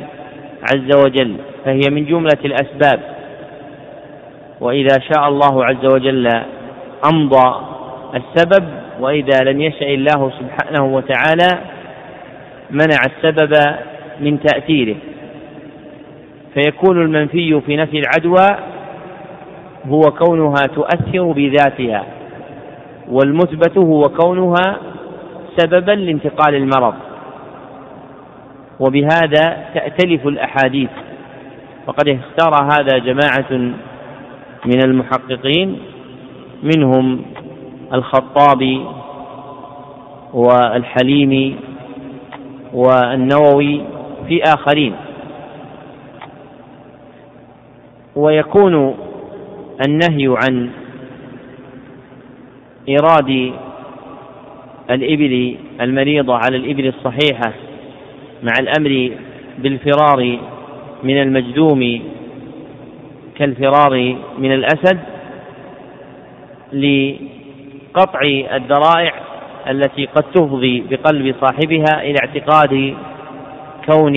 عز وجل فهي من جملة الأسباب. وإذا شاء الله عز وجل أمضى السبب وإذا لم يشأ الله سبحانه وتعالى منع السبب من تأثيره. فيكون المنفي في نفي العدوى هو كونها تؤثر بذاتها والمثبت هو كونها سببا لانتقال المرض. وبهذا تأتلف الأحاديث. وقد اختار هذا جماعة من المحققين منهم الخطابي والحليمي والنووي في آخرين. ويكون النهي عن إيراد الإبل المريضة على الإبل الصحيحة مع الأمر بالفرار من المجذوم كالفرار من الأسد لقطع الذرائع التي قد تفضي بقلب صاحبها إلى اعتقاد كون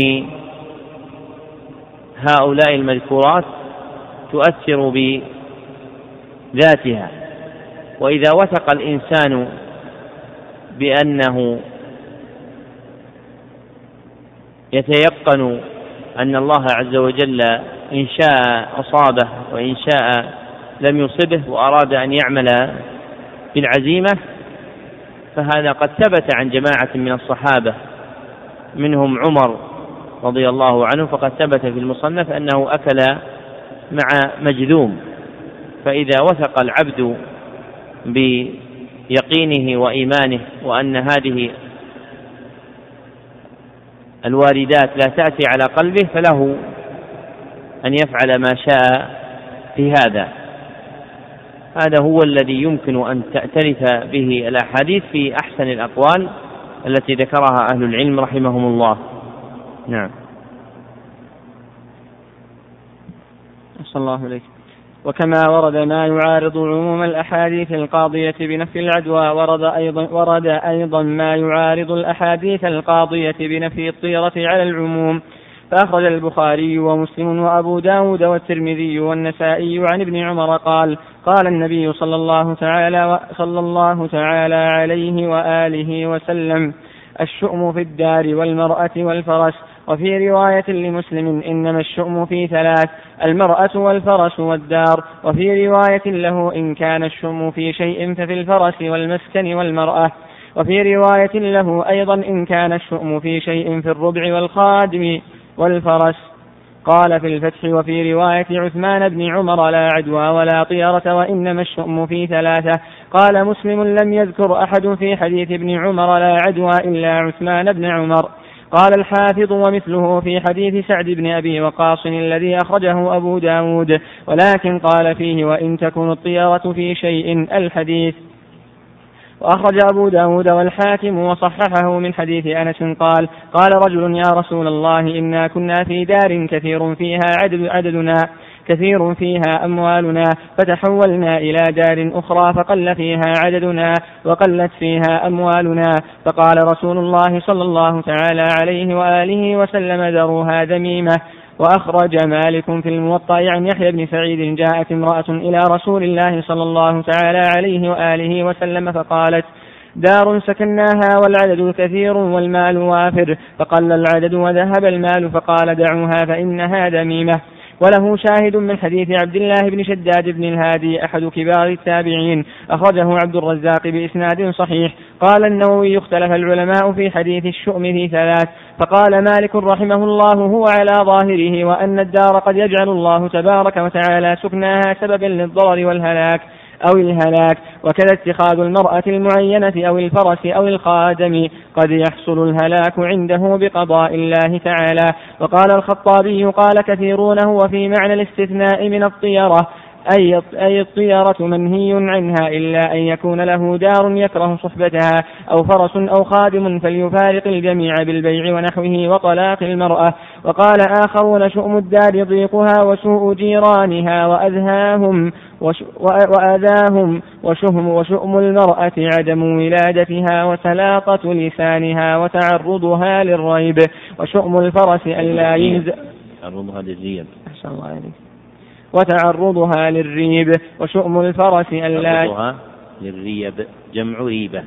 هؤلاء المذكورات تؤثر بذاتها. وإذا وثق الإنسان بأنه يتيقن أن الله عز وجل إن شاء أصابه وإن شاء لم يصبه وأراد أن يعمل بالعزيمة فهذا قد ثبت عن جماعة من الصحابة منهم عمر رضي الله عنه فقد ثبت في المصنف أنه أكل مع مجذوم فإذا وثق العبد بيقينه وإيمانه وأن هذه الواردات لا تأتي على قلبه فله أن يفعل ما شاء في هذا. هذا هو الذي يمكن أن تأتلف به الأحاديث في أحسن الأقوال التي ذكرها أهل العلم رحمهم الله. نعم. صلى الله عليه وكما ورد ما يعارض عموم الأحاديث القاضية بنفي العدوى ورد أيضا ورد أيضا ما يعارض الأحاديث القاضية بنفي الطيرة على العموم. فأخرج البخاري ومسلم وأبو داود والترمذي والنسائي عن ابن عمر قال قال النبي صلى الله تعالى صلى الله تعالى عليه وآله وسلم الشؤم في الدار والمرأة والفرس. وفي رواية لمسلم إنما الشؤم في ثلاث. المرأة والفرس والدار. وفي رواية له إن كان الشؤم في شيء ففي الفرس والمسكن والمرأة. وفي رواية له أيضا إن كان الشؤم في شيء في الربع والخادم والفرس. قال في الفتح وفي رواية عثمان بن عمر لا عدوى ولا طيرة وإنما الشؤم في ثلاثة. قال مسلم لم يذكر أحد في حديث ابن عمر لا عدوى إلا عثمان بن عمر. قال الحافظ ومثله في حديث سعد بن أبي وقاص الذي أخرجه أبو داود ولكن قال فيه وإن تكن الطيرة في شيء الحديث وأخرج أبو داود والحاكم وصححه من حديث أنس قال قال رجل يا رسول الله إنا كنا في دار كثير فيها عدد عددنا كثير فيها أموالنا فتحولنا إلى دار أخرى فقل فيها عددنا وقلت فيها أموالنا. فقال رسول الله صلى الله تعالى عليه وآله وسلم ذروها ذميمة. وأخرج مالك في الموطأ عن يحيى بن سعيد جاءت امرأة إلى رسول الله صلى الله تعالى عليه وآله وسلم فقالت دار سكناها والعدد كثير والمال وافر. فقل العدد وذهب المال فقال دعوها فإنها ذميمة. وله شاهد من حديث عبد الله بن شداد بن الهادي أحد كبار التابعين. أخرجه عبد الرزاق بإسناد صحيح. قال النووي اختلف العلماء في حديث الشؤم في ثلاث. فقال مالك رحمه الله هو على ظاهره وأن الدار قد يجعل الله تبارك وتعالى سكناها سببا للضرر والهلاك. أو الهلاك وكذا اتخاذ المرأة المعينة أو الفرس أو الخادم. قد يحصل الهلاك عنده بقضاء الله تعالى. وقال الخطابي قال كثيرون هو في معنى الاستثناء من الطيرة. أي أي الطيرة منهي عنها إلا أن يكون له دار يكره صحبتها أو فرس أو خادم فليفارق الجميع بالبيع ونحوه وطلاق المرأة. وقال آخرون شؤم الدار ضيقها وسوء جيرانها وأذهاهم. وأذاهم وشهم وشؤم المرأة عدم ولادتها وسلاطة لسانها وتعرضها للريب وشؤم الفرس ألا ينزل تعرضها للريب. أحسن الله عليك وتعرضها للريب وشؤم الفرس ألا تعرضها للريب جمع ريبة.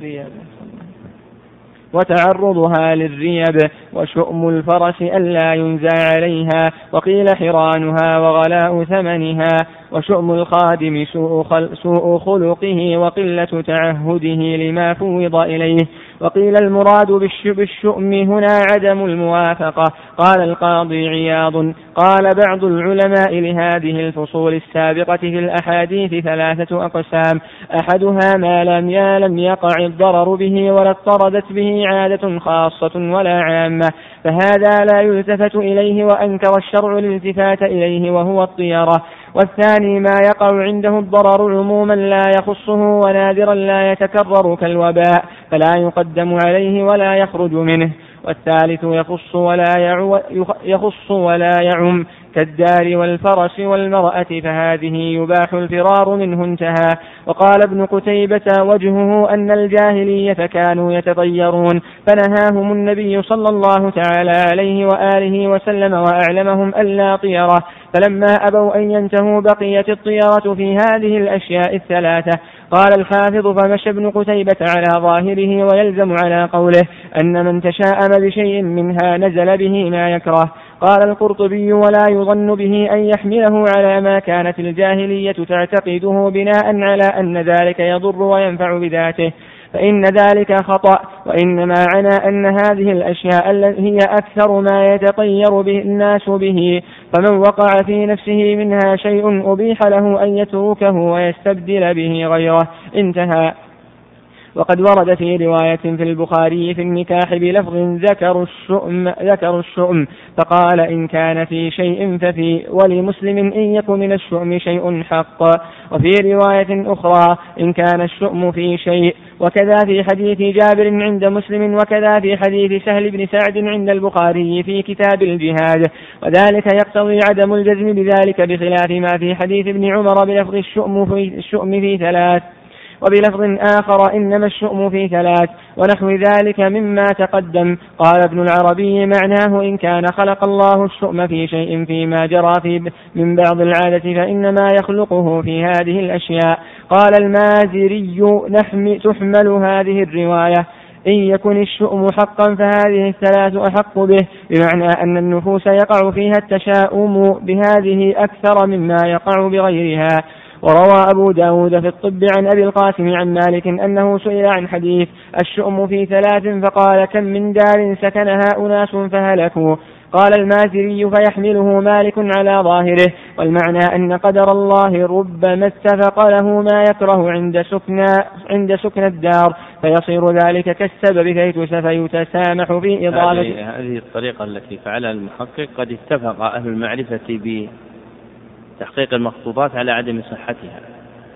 وتعرضها للريب وشؤم الفرس ألا ينزع عليها وقيل حرانها وغلاء ثمنها وشؤم الخادم سوء, خل سوء خلقه وقلة تعهده لما فوض إليه. وقيل المراد بالشؤم هنا عدم الموافقة. قال القاضي عياض. قال بعض العلماء لهذه الفصول السابقة في الأحاديث ثلاثة أقسام. أحدها ما لم لم يقع الضرر به ولا اضطردت به عادة خاصة ولا عامة. فهذا لا يلتفت إليه وأنكر الشرع الالتفات إليه وهو الطيرة. والثاني ما يقع عنده الضرر عموما لا يخصه ونادرا لا يتكرر كالوباء فلا يقدم عليه ولا يخرج منه والثالث يخص ولا يعو يخص ولا يعم كالدار والفرس والمرأة فهذه يباح الفرار منه انتهى. وقال ابن قتيبة وجهه أن الجاهلية كانوا يتطيرون. فنهاهم النبي صلى الله تعالى عليه وآله وسلم وأعلمهم ألا طيرة. فلما أبوا أن ينتهوا بقيت الطيرة في هذه الأشياء الثلاثة. قال الحافظ فمشى ابن قتيبة على ظاهره ويلزم على قوله أن من تشاءم بشيء منها نزل به ما يكره. قال القرطبي ولا يظن به أن يحمله على ما كانت الجاهلية تعتقده بناء على أن ذلك يضر وينفع بذاته فإن ذلك خطأ وإنما عنى أن هذه الأشياء هي أكثر ما يتطير به الناس به فمن وقع في نفسه منها شيء أبيح له أن يتركه ويستبدل به غيره. انتهى. وقد ورد في رواية في البخاري في النكاح بلفظ ذكر الشؤم ذكر الشؤم فقال إن كان في شيء ففي ولمسلم إن يك من الشؤم شيء حق. وفي رواية أخرى إن كان الشؤم في شيء وكذا في حديث جابر عند مسلم وكذا في حديث سهل بن سعد عند البخاري في كتاب الجهاد. وذلك يقتضي عدم الجزم بذلك بخلاف ما في حديث ابن عمر بلفظ الشؤم في, الشؤم في ثلاث. وبلفظ آخر إنما الشؤم في ثلاث ونحو ذلك مما تقدم. قال ابن العربي معناه إن كان خلق الله الشؤم في شيء فيما جرى في من بعض العادة فإنما يخلقه في هذه الأشياء. قال المازري نحم تحمل هذه الرواية. إن يكن الشؤم حقا فهذه الثلاث أحق به بمعنى أن النفوس يقع فيها التشاؤم بهذه أكثر مما يقع بغيرها. وروى أبو داود في الطب عن أبي القاسم عن مالك أنه سئل عن حديث الشؤم في ثلاث فقال كم من دار سكنها أناس فهلكوا. قال المازري فيحمله مالك على ظاهره والمعنى أن قدر الله ربما اتفق له ما يكره عند سكن عند سكن الدار. فيصير ذلك كالسبب فيتسامح في إضافة هذه الطريقة التي فعلها المحقق قد اتفق أهل المعرفة تحقيق المخطوطات على عدم صحتها.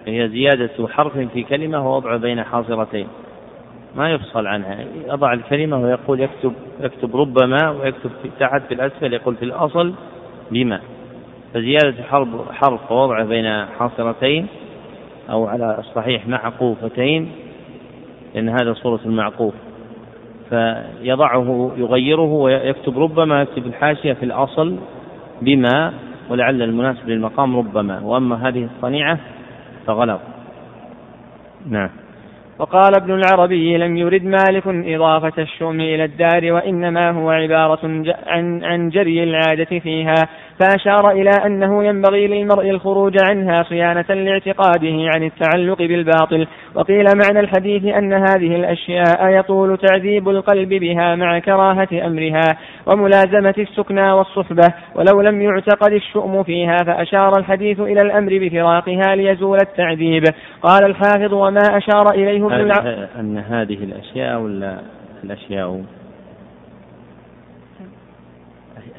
هي زيادة حرف في كلمة ووضعه بين حاصرتين. ما يفصل عنها. يضع الكلمة ويقول يكتب يكتب ربما ويكتب في تحت في الأسفل يقول في الأصل بما. فزيادة حرف حرف ووضعه بين حاصرتين أو على الصحيح معقوفتين لأن هذا صورة المعقوف فيضعه يغيره ويكتب ربما يكتب الحاشية في الأصل بما. ولعل المناسب للمقام ربما. وأما هذه الصنيعة فغلط. نعم. وقال ابن العربي لم يرد مالك إضافة الشؤم إلى الدار وإنما هو عبارة عن, عن جري العادة فيها. فأشار إلى أنه ينبغي للمرء الخروج عنها صيانة لاعتقاده عن التعلق بالباطل. وقيل معنى الحديث أن هذه الأشياء يطول تعذيب القلب بها مع كراهة أمرها وملازمة السكنى والصحبة. ولو لم يعتقد الشؤم فيها فأشار الحديث إلى الأمر بفراقها ليزول التعذيب. قال الحافظ وما أشار إليه أن هذه الأشياء ولا الأشياء؟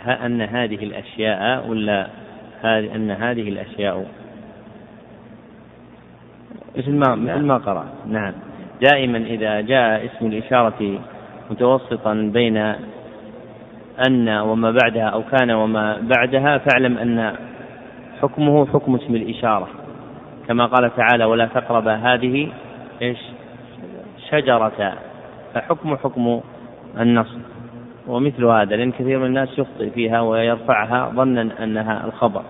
أن هذه الأشياء ولا أن هذه الأشياء مثل ما مثل ما قرأ نعم. دائما إذا جاء اسم الإشارة متوسطا بين أن وما بعدها أو كان وما بعدها فاعلم أن حكمه حكم اسم الإشارة. كما قال تعالى ولا تقرب هذه إيش؟ شجرة. فحكم حكم النص ومثل هذا لأن كثير من الناس يخطئ فيها ويرفعها ظنا أنها الخبر.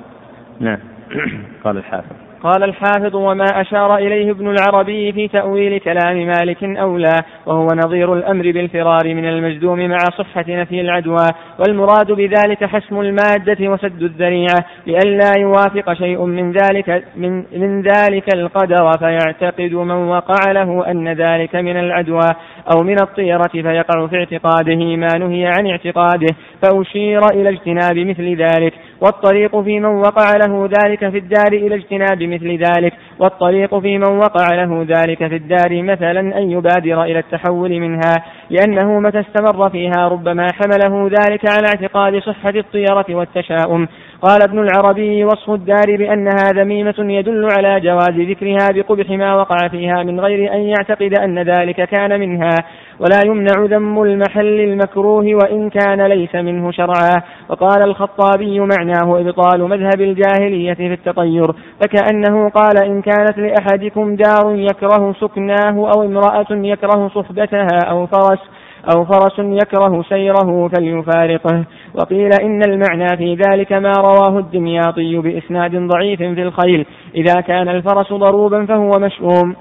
نعم. قال الحافظ. قال الحافظ وما أشار إليه ابن العربي في تأويل كلام مالك أولى وهو نظير الأمر بالفرار من المجدوم مع صحة نفي العدوى والمراد بذلك حسم المادة وسد الذريعة لئلا يوافق شيء من ذلك من, من ذلك القدر فيعتقد من وقع له أن ذلك من العدوى أو من الطيرة فيقع في اعتقاده ما نهي عن اعتقاده فأشير إلى اجتناب مثل ذلك. والطريق في من وقع له ذلك في الدار إلى اجتناب مثل ذلك. والطريق في من وقع له ذلك في الدار مثلا أن يبادر إلى التحول منها. لأنه متى استمر فيها ربما حمله ذلك على اعتقاد صحة الطيرة والتشاؤم. قال ابن العربي وصف الدار بأنها ذميمة يدل على جواز ذكرها بقبح ما وقع فيها من غير أن يعتقد أن ذلك كان منها ولا يمنع ذم المحل المكروه وإن كان ليس منه شرعا. وقال الخطابي معناه إبطال مذهب الجاهلية في التطير فكأنه قال إن كانت لأحدكم دار يكره سكناه أو امرأة يكره صحبتها أو فرس أو فرس يكره سيره فليفارقه. وقيل إن المعنى في ذلك ما رواه الدمياطي بإسناد ضعيف في الخيل. إذا كان الفرس ضروبا فهو مشؤوم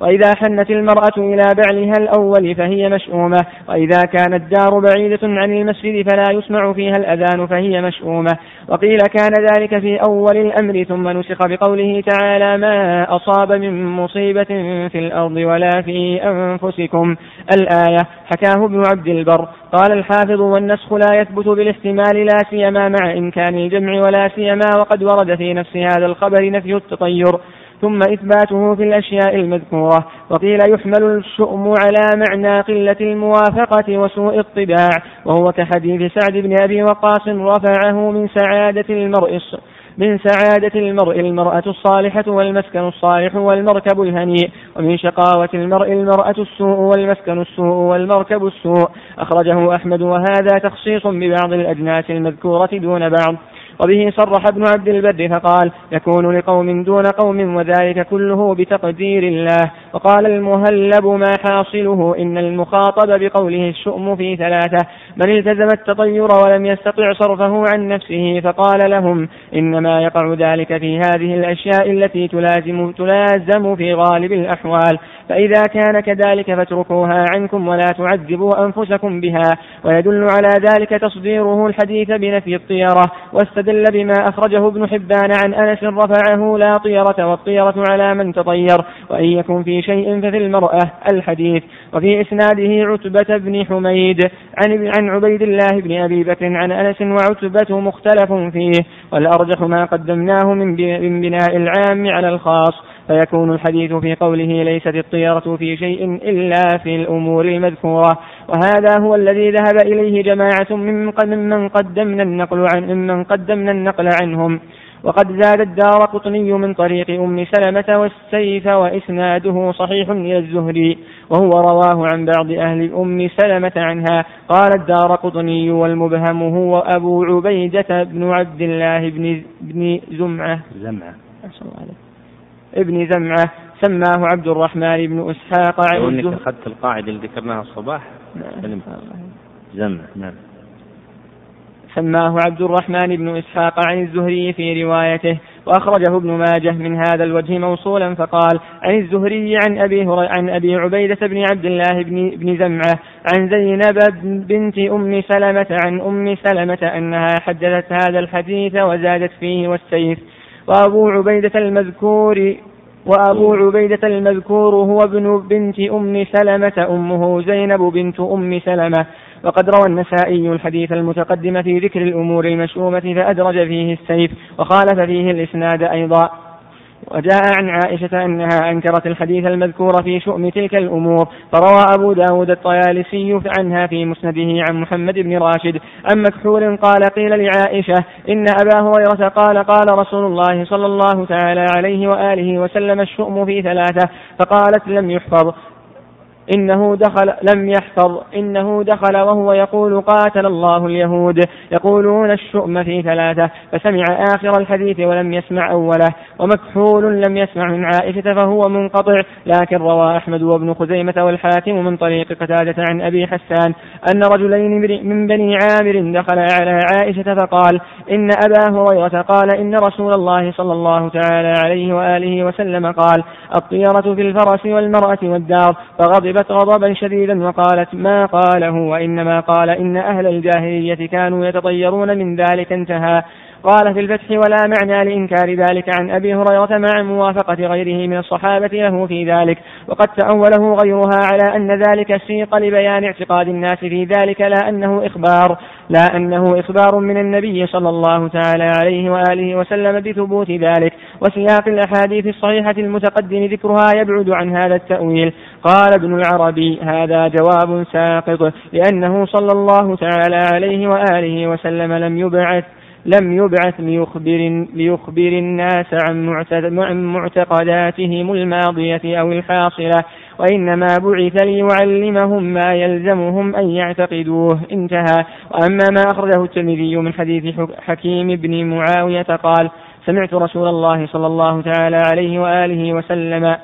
وإذا حنت المرأة إلى بعلها الأول فهي مشؤومة وإذا كانت الدار بعيدة عن المسجد فلا يسمع فيها الأذان فهي مشؤومة. وقيل كان ذلك في أول الأمر ثم نسخ بقوله تعالى ما أصاب من مصيبة في الأرض ولا في أنفسكم. الآية حكاه ابن عبد البر. قال الحافظ والنسخ لا يثبت بالاحتمال لا سيما مع إمكان الجمع ولا سيما وقد ورد في نفس هذا الخبر نفي التطير. ثم إثباته في الأشياء المذكورة. وقيل يحمل الشؤم على معنى قلة الموافقة وسوء الطباع وهو كحديث سعد بن أبي وقاص رفعه من سعادة المرء من سعادة المرء المرأة الصالحة والمسكن الصالح والمركب الهنيء ومن شقاوة المرء المرأة السوء والمسكن السوء والمركب السوء. أخرجه أحمد وهذا تخصيص ببعض الأجناس المذكورة دون بعض. وبه صرح ابن عبد البر فقال يكون لقوم دون قوم وذلك كله بتقدير الله. وقال المهلب ما حاصله؟ إن المخاطب بقوله الشؤم في ثلاثة. من التزم التطير ولم يستطع صرفه عن نفسه فقال لهم إنما يقع ذلك في هذه الأشياء التي تلازم, تلازم في غالب الأحوال. فإذا كان كذلك فاتركوها عنكم ولا تعذبوا أنفسكم بها. ويدل على ذلك تصديره الحديث بنفي الطيرة. واستدل بما أخرجه ابن حبان عن أنس رفعه لا طيرة والطيرة على من تطير وإن يكن في شيء ففي المرأة الحديث. وفي إسناده عتبة بن حميد عن عن عبيد الله بن أبي بكر عن أنس وعتبة مختلف فيه. والأرجح ما قدمناه من بناء العام على الخاص. فيكون الحديث في قوله ليست الطيرة في شيء إلا في الأمور المذكورة. وهذا هو الذي ذهب إليه جماعة ممن قدمنا النقل عن ممن قدمنا النقل عنهم. وقد زاد الدار قطني من طريق أم سلمة والسيف وإسناده صحيح إلى الزهري. وهو رواه عن بعض أهل أم سلمة عنها. قال الدار قطني والمبهم هو أبو عبيدة بن عبد الله بن, بن زمعة. زمعة. ابن زمعة سماه عبد الرحمن بن إسحاق عن لو أنك أخذت القاعدة اللي ذكرناها الصباح. نعم. زمع نعم. سماه عبد الرحمن بن إسحاق عن الزهري في روايته وأخرجه ابن ماجه من هذا الوجه موصولا فقال عن الزهري عن أبي عن أبي عبيدة بن عبد الله بن, بن زمعة عن زينب بنت أم سلمة عن أم سلمة أنها حدثت هذا الحديث وزادت فيه والسيف. وأبو عبيدة المذكور وأبو عبيدة المذكور هو ابن بنت أم سلمة أمه زينب بنت أم سلمة. وقد روى النسائي الحديث المتقدم في ذكر الأمور المشؤومة فأدرج فيه السيف وخالف فيه الإسناد أيضا. وجاء عن عائشة أنها أنكرت الحديث المذكور في شؤم تلك الأمور فروى أبو داود الطيالسي عنها في مسنده عن محمد بن راشد عن مكحول قال قيل لعائشة إن أبا هريرة قال قال رسول الله صلى الله تعالى عليه وآله وسلم الشؤم في ثلاثة فقالت لم يحفظ. إنه دخل لم يحفظ إنه دخل وهو يقول قاتل الله اليهود. يقولون الشؤم في ثلاثة فسمع آخر الحديث ولم يسمع أوله. ومكحول لم يسمع من عائشة فهو منقطع. لكن روى أحمد وابن خزيمة والحاكم من طريق قتادة عن أبي حسان أن رجلين من بني عامر دخل على عائشة فقال إن أبا هريرة قال إن رسول الله صلى الله تعالى عليه وآله وسلم قال الطيرة في الفرس والمرأة والدار فغضب غضبت غضبا شديدا وقالت ما قاله وإنما قال إن أهل الجاهلية كانوا يتطيرون من ذلك انتهى. قال في الفتح ولا معنى لإنكار ذلك عن أبي هريرة مع موافقة غيره من الصحابة له في ذلك. وقد تأوله غيرها على أن ذلك سيق لبيان اعتقاد الناس في ذلك لا أنه إخبار لا أنه إخبار من النبي صلى الله تعالى عليه وآله وسلم بثبوت ذلك. وسياق الأحاديث الصحيحة المتقدم ذكرها يبعد عن هذا التأويل. قال ابن العربي هذا جواب ساقط لأنه صلى الله تعالى عليه وآله وسلم لم يبعث لم يبعث ليخبر, ليخبر الناس عن معتقداتهم الماضية أو الحاصلة وإنما بعث ليعلمهم ما يلزمهم أن يعتقدوه. انتهى. وأما ما أخرجه الترمذي من حديث حكيم بن معاوية قال سمعت رسول الله صلى الله تعالى عليه وآله وسلم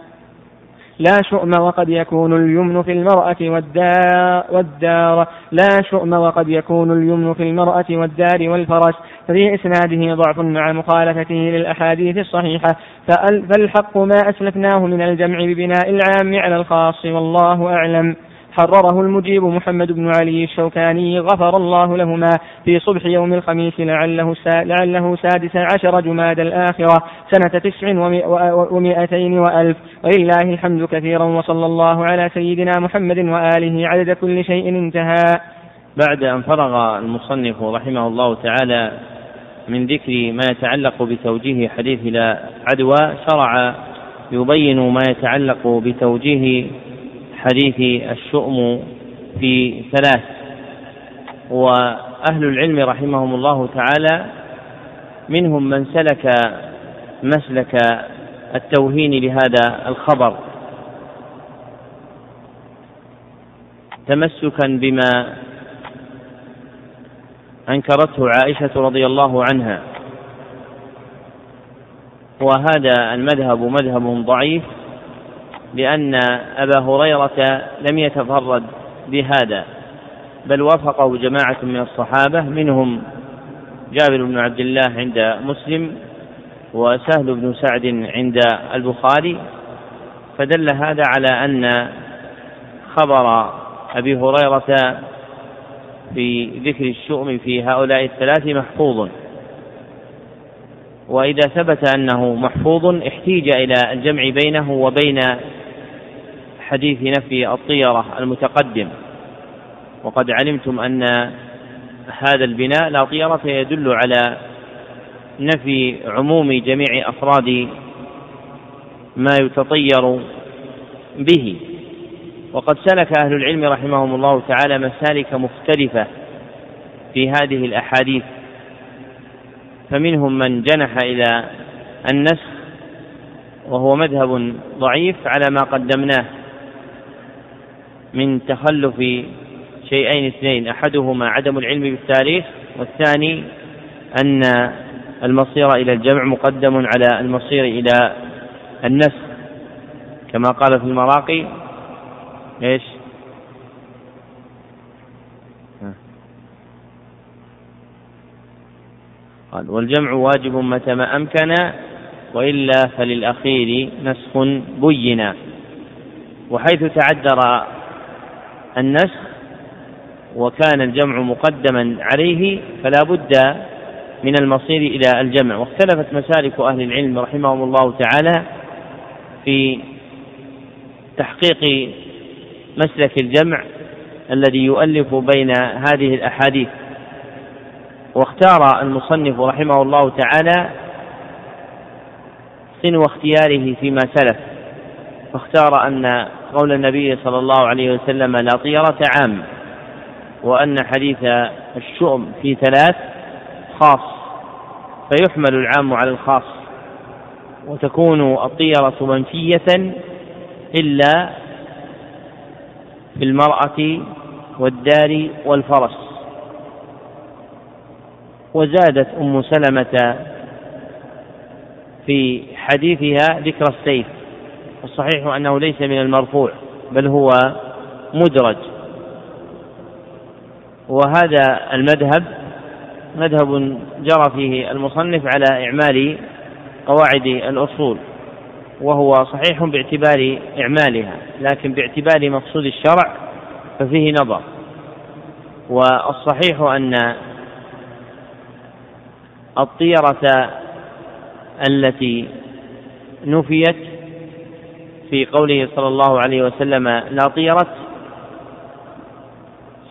لا شؤم وقد يكون اليمن في المرأة والدار, والدار. لا شؤم وقد يكون اليمن في المرأة والدار والفرس. ففي إسناده ضعف مع مخالفته للأحاديث الصحيحة. فالحق ما أسلفناه من الجمع ببناء العام على الخاص والله أعلم. حرره المجيب محمد بن علي الشوكاني غفر الله لهما في صبح يوم الخميس لعله لعله سادس عشر جماد الآخرة سنة تسع ومائتين وألف. ولله الحمد كثيرا وصلى الله على سيدنا محمد وآله عدد كل شيء انتهى. بعد أن فرغ المصنف رحمه الله تعالى من ذكر ما يتعلق بتوجيه حديث لا عدوى شرع يبين ما يتعلق بتوجيه حديث الشؤم في ثلاث. وأهل العلم رحمهم الله تعالى منهم من سلك مسلك التوهين لهذا الخبر. تمسكا بما أنكرته عائشة رضي الله عنها. وهذا المذهب مذهب ضعيف. لأن أبا هريرة لم يتفرد بهذا بل وافقه جماعة من الصحابة منهم جابر بن عبد الله عند مسلم وسهل بن سعد عند البخاري. فدل هذا على أن خبر أبي هريرة في ذكر الشؤم في هؤلاء الثلاث محفوظ. وإذا ثبت أنه محفوظ احتيج إلى الجمع بينه وبين حديث نفي الطيرة المتقدم. وقد علمتم أن هذا البناء لا طيرة يدل على نفي عموم جميع أفراد ما يتطير به. وقد سلك أهل العلم رحمهم الله تعالى مسالك مختلفة في هذه الأحاديث. فمنهم من جنح إلى النسخ وهو مذهب ضعيف على ما قدمناه. من تخلف شيئين اثنين أحدهما عدم العلم بالتاريخ والثاني أن المصير إلى الجمع مقدم على المصير إلى النسخ. كما قال في المراقي إيش؟ قال والجمع واجب متى ما أمكن وإلا فللأخير نسخ بينا. وحيث تعذر النسخ وكان الجمع مقدما عليه فلا بد من المصير إلى الجمع. واختلفت مسالك أهل العلم رحمهم الله تعالى في تحقيق مسلك الجمع الذي يؤلف بين هذه الأحاديث. واختار المصنف رحمه الله تعالى سنو اختياره فيما سلف فاختار أن قول النبي صلى الله عليه وسلم لا طيرة عام وأن حديث الشؤم في ثلاث خاص فيحمل العام على الخاص وتكون الطيرة منفية إلا في المرأة والدار والفرس. وزادت أم سلمة في حديثها ذكر السيف. والصحيح أنه ليس من المرفوع بل هو مدرج. وهذا المذهب مذهب جرى فيه المصنف على إعمال قواعد الأصول وهو صحيح باعتبار إعمالها لكن باعتبار مقصود الشرع ففيه نظر. والصحيح أن الطيرة التي نفيت في قوله صلى الله عليه وسلم لا طيرت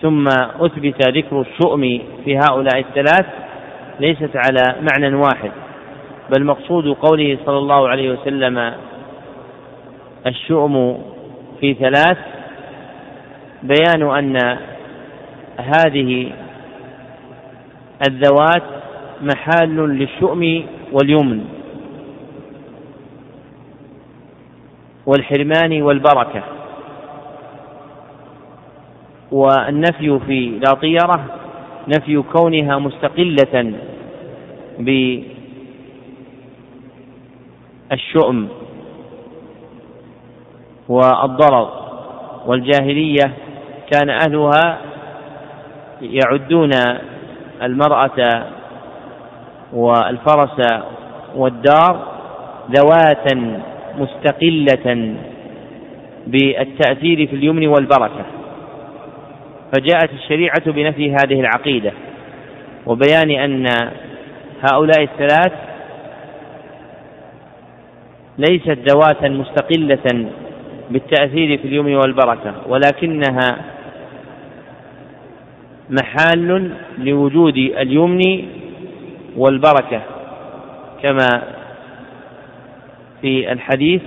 ثم أثبت ذكر الشؤم في هؤلاء الثلاث ليست على معنى واحد بل مقصود قوله صلى الله عليه وسلم الشؤم في ثلاث بيان أن هذه الذوات محال للشؤم واليمن. والحرمان والبركة. والنفي في لا طيرة نفي كونها مستقلة بالشؤم والضرر. والجاهلية كان أهلها يعدون المرأة والفرس والدار ذواتا مستقلة بالتأثير في اليمن والبركة. فجاءت الشريعة بنفي هذه العقيدة وبيان أن هؤلاء الثلاث ليست ذواتا مستقلة بالتأثير في اليمن والبركة ولكنها محال لوجود اليمن والبركة كما في الحديث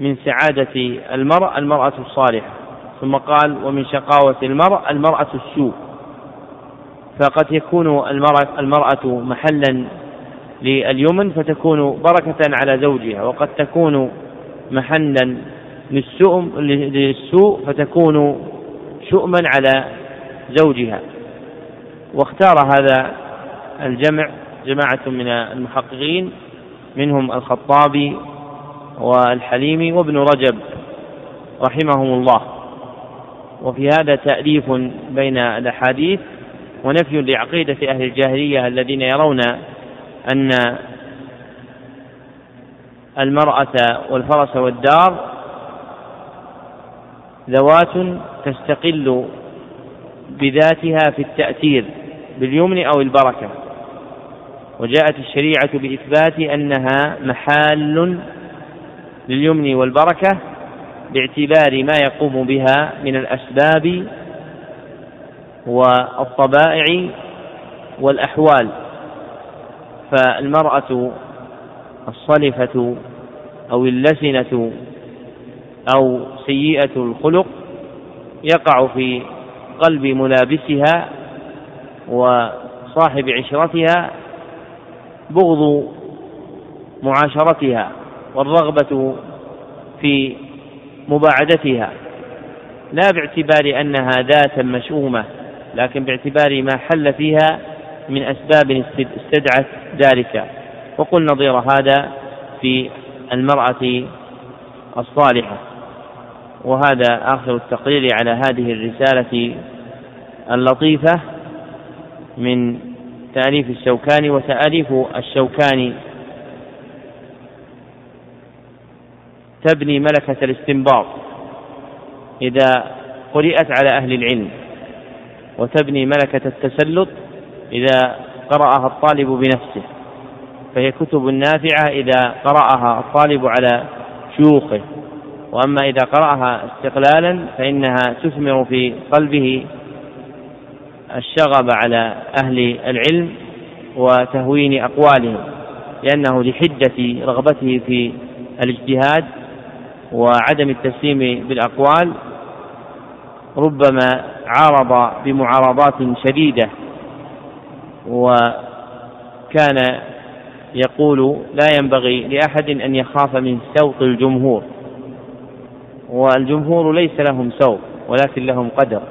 من سعادة المرء المرأة الصالحة. ثم قال ومن شقاوة المرء المرأة السوء. فقد يكون المرأة, محلا لليمن فتكون بركة على زوجها وقد تكون محلا للسوء للسوء فتكون شؤما على زوجها. واختار هذا الجمع جماعة من المحققين. منهم الخطابي والحليمي وابن رجب رحمهم الله. وفي هذا تأليف بين الأحاديث ونفي لعقيدة أهل الجاهلية الذين يرون أن المرأة والفرس والدار ذوات تستقل بذاتها في التأثير باليمن أو البركة. وجاءت الشريعة بإثبات أنها محال لليمن والبركة باعتبار ما يقوم بها من الأسباب والطبائع والأحوال. فالمرأة الصلفة أو اللسنة أو سيئة الخلق يقع في قلب ملابسها وصاحب عشرتها بغض معاشرتها والرغبة في مباعدتها لا باعتبار أنها ذاتا مشؤومة لكن باعتبار ما حل فيها من أسباب استدعت ذلك. وقل نظير هذا في المرأة الصالحة. وهذا آخر التقرير على هذه الرسالة اللطيفة من تأليف الشوكاني وتأليف الشوكاني. تبني ملكة الاستنباط إذا قرئت على أهل العلم وتبني ملكة التسلط إذا قرأها الطالب بنفسه. فهي كتب نافعة إذا قرأها الطالب على شيوخه. وأما إذا قرأها استقلالا فإنها تثمر في قلبه الشغب على أهل العلم وتهوين أقوالهم لأنه لحدة رغبته في الاجتهاد وعدم التسليم بالأقوال ربما عارض بمعارضات شديدة وكان يقول لا ينبغي لأحد أن يخاف من سوط الجمهور والجمهور ليس لهم سوط ولكن لهم قدر.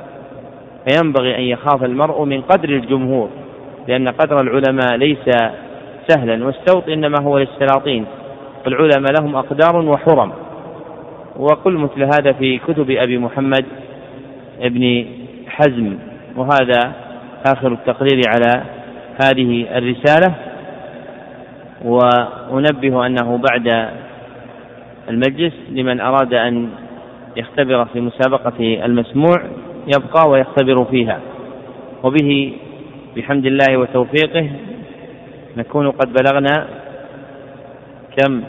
فينبغي أن يخاف المرء من قدر الجمهور لأن قدر العلماء ليس سهلا والسوط إنما هو للسلاطين. فالعلماء لهم أقدار وحرم. وقل مثل هذا في كتب أبي محمد ابن حزم وهذا آخر التقرير على هذه الرسالة. وأنبه أنه بعد المجلس لمن أراد أن يختبر في مسابقة المسموع يبقى ويختبر فيها. وبه بحمد الله وتوفيقه نكون قد بلغنا كم؟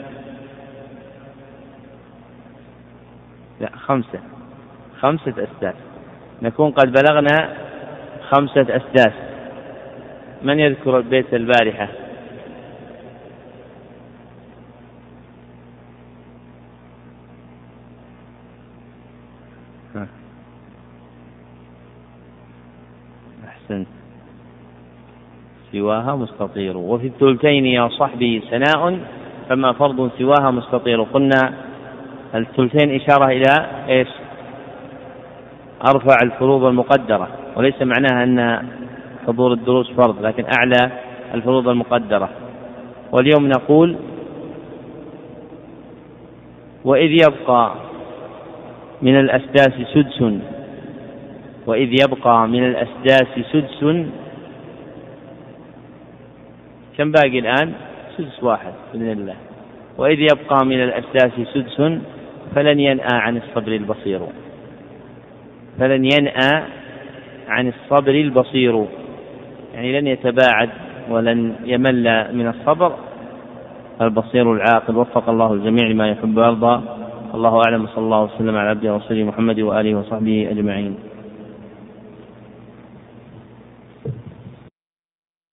لا خمسة. خمسة أسداس. نكون قد بلغنا خمسة أسداس. من يذكر البيت البارحة؟ أحسنت سواها مستطير. وفي الثلثين يا صحبي سناء فما فرض سواها مستطير. قلنا الثلثين إشارة إلى إيش؟ أرفع الفروض المقدرة. وليس معناها أن حضور الدروس فرض لكن أعلى الفروض المقدرة. واليوم نقول وإذ يبقى من الأسداس سدس وإذ يبقى من الأسداس سدس. كم باقي الآن؟ سدس واحد بإذن الله. وإذ يبقى من الأسداس سدس فلن ينأى عن الصبر البصير. فلن ينأى عن الصبر البصير. يعني لن يتباعد ولن يمل من الصبر. البصير العاقل. وفق الله الجميع لما يحب ويرضى. الله أعلم. صلى الله وسلم على عبده ورسوله محمد وآله وصحبه أجمعين.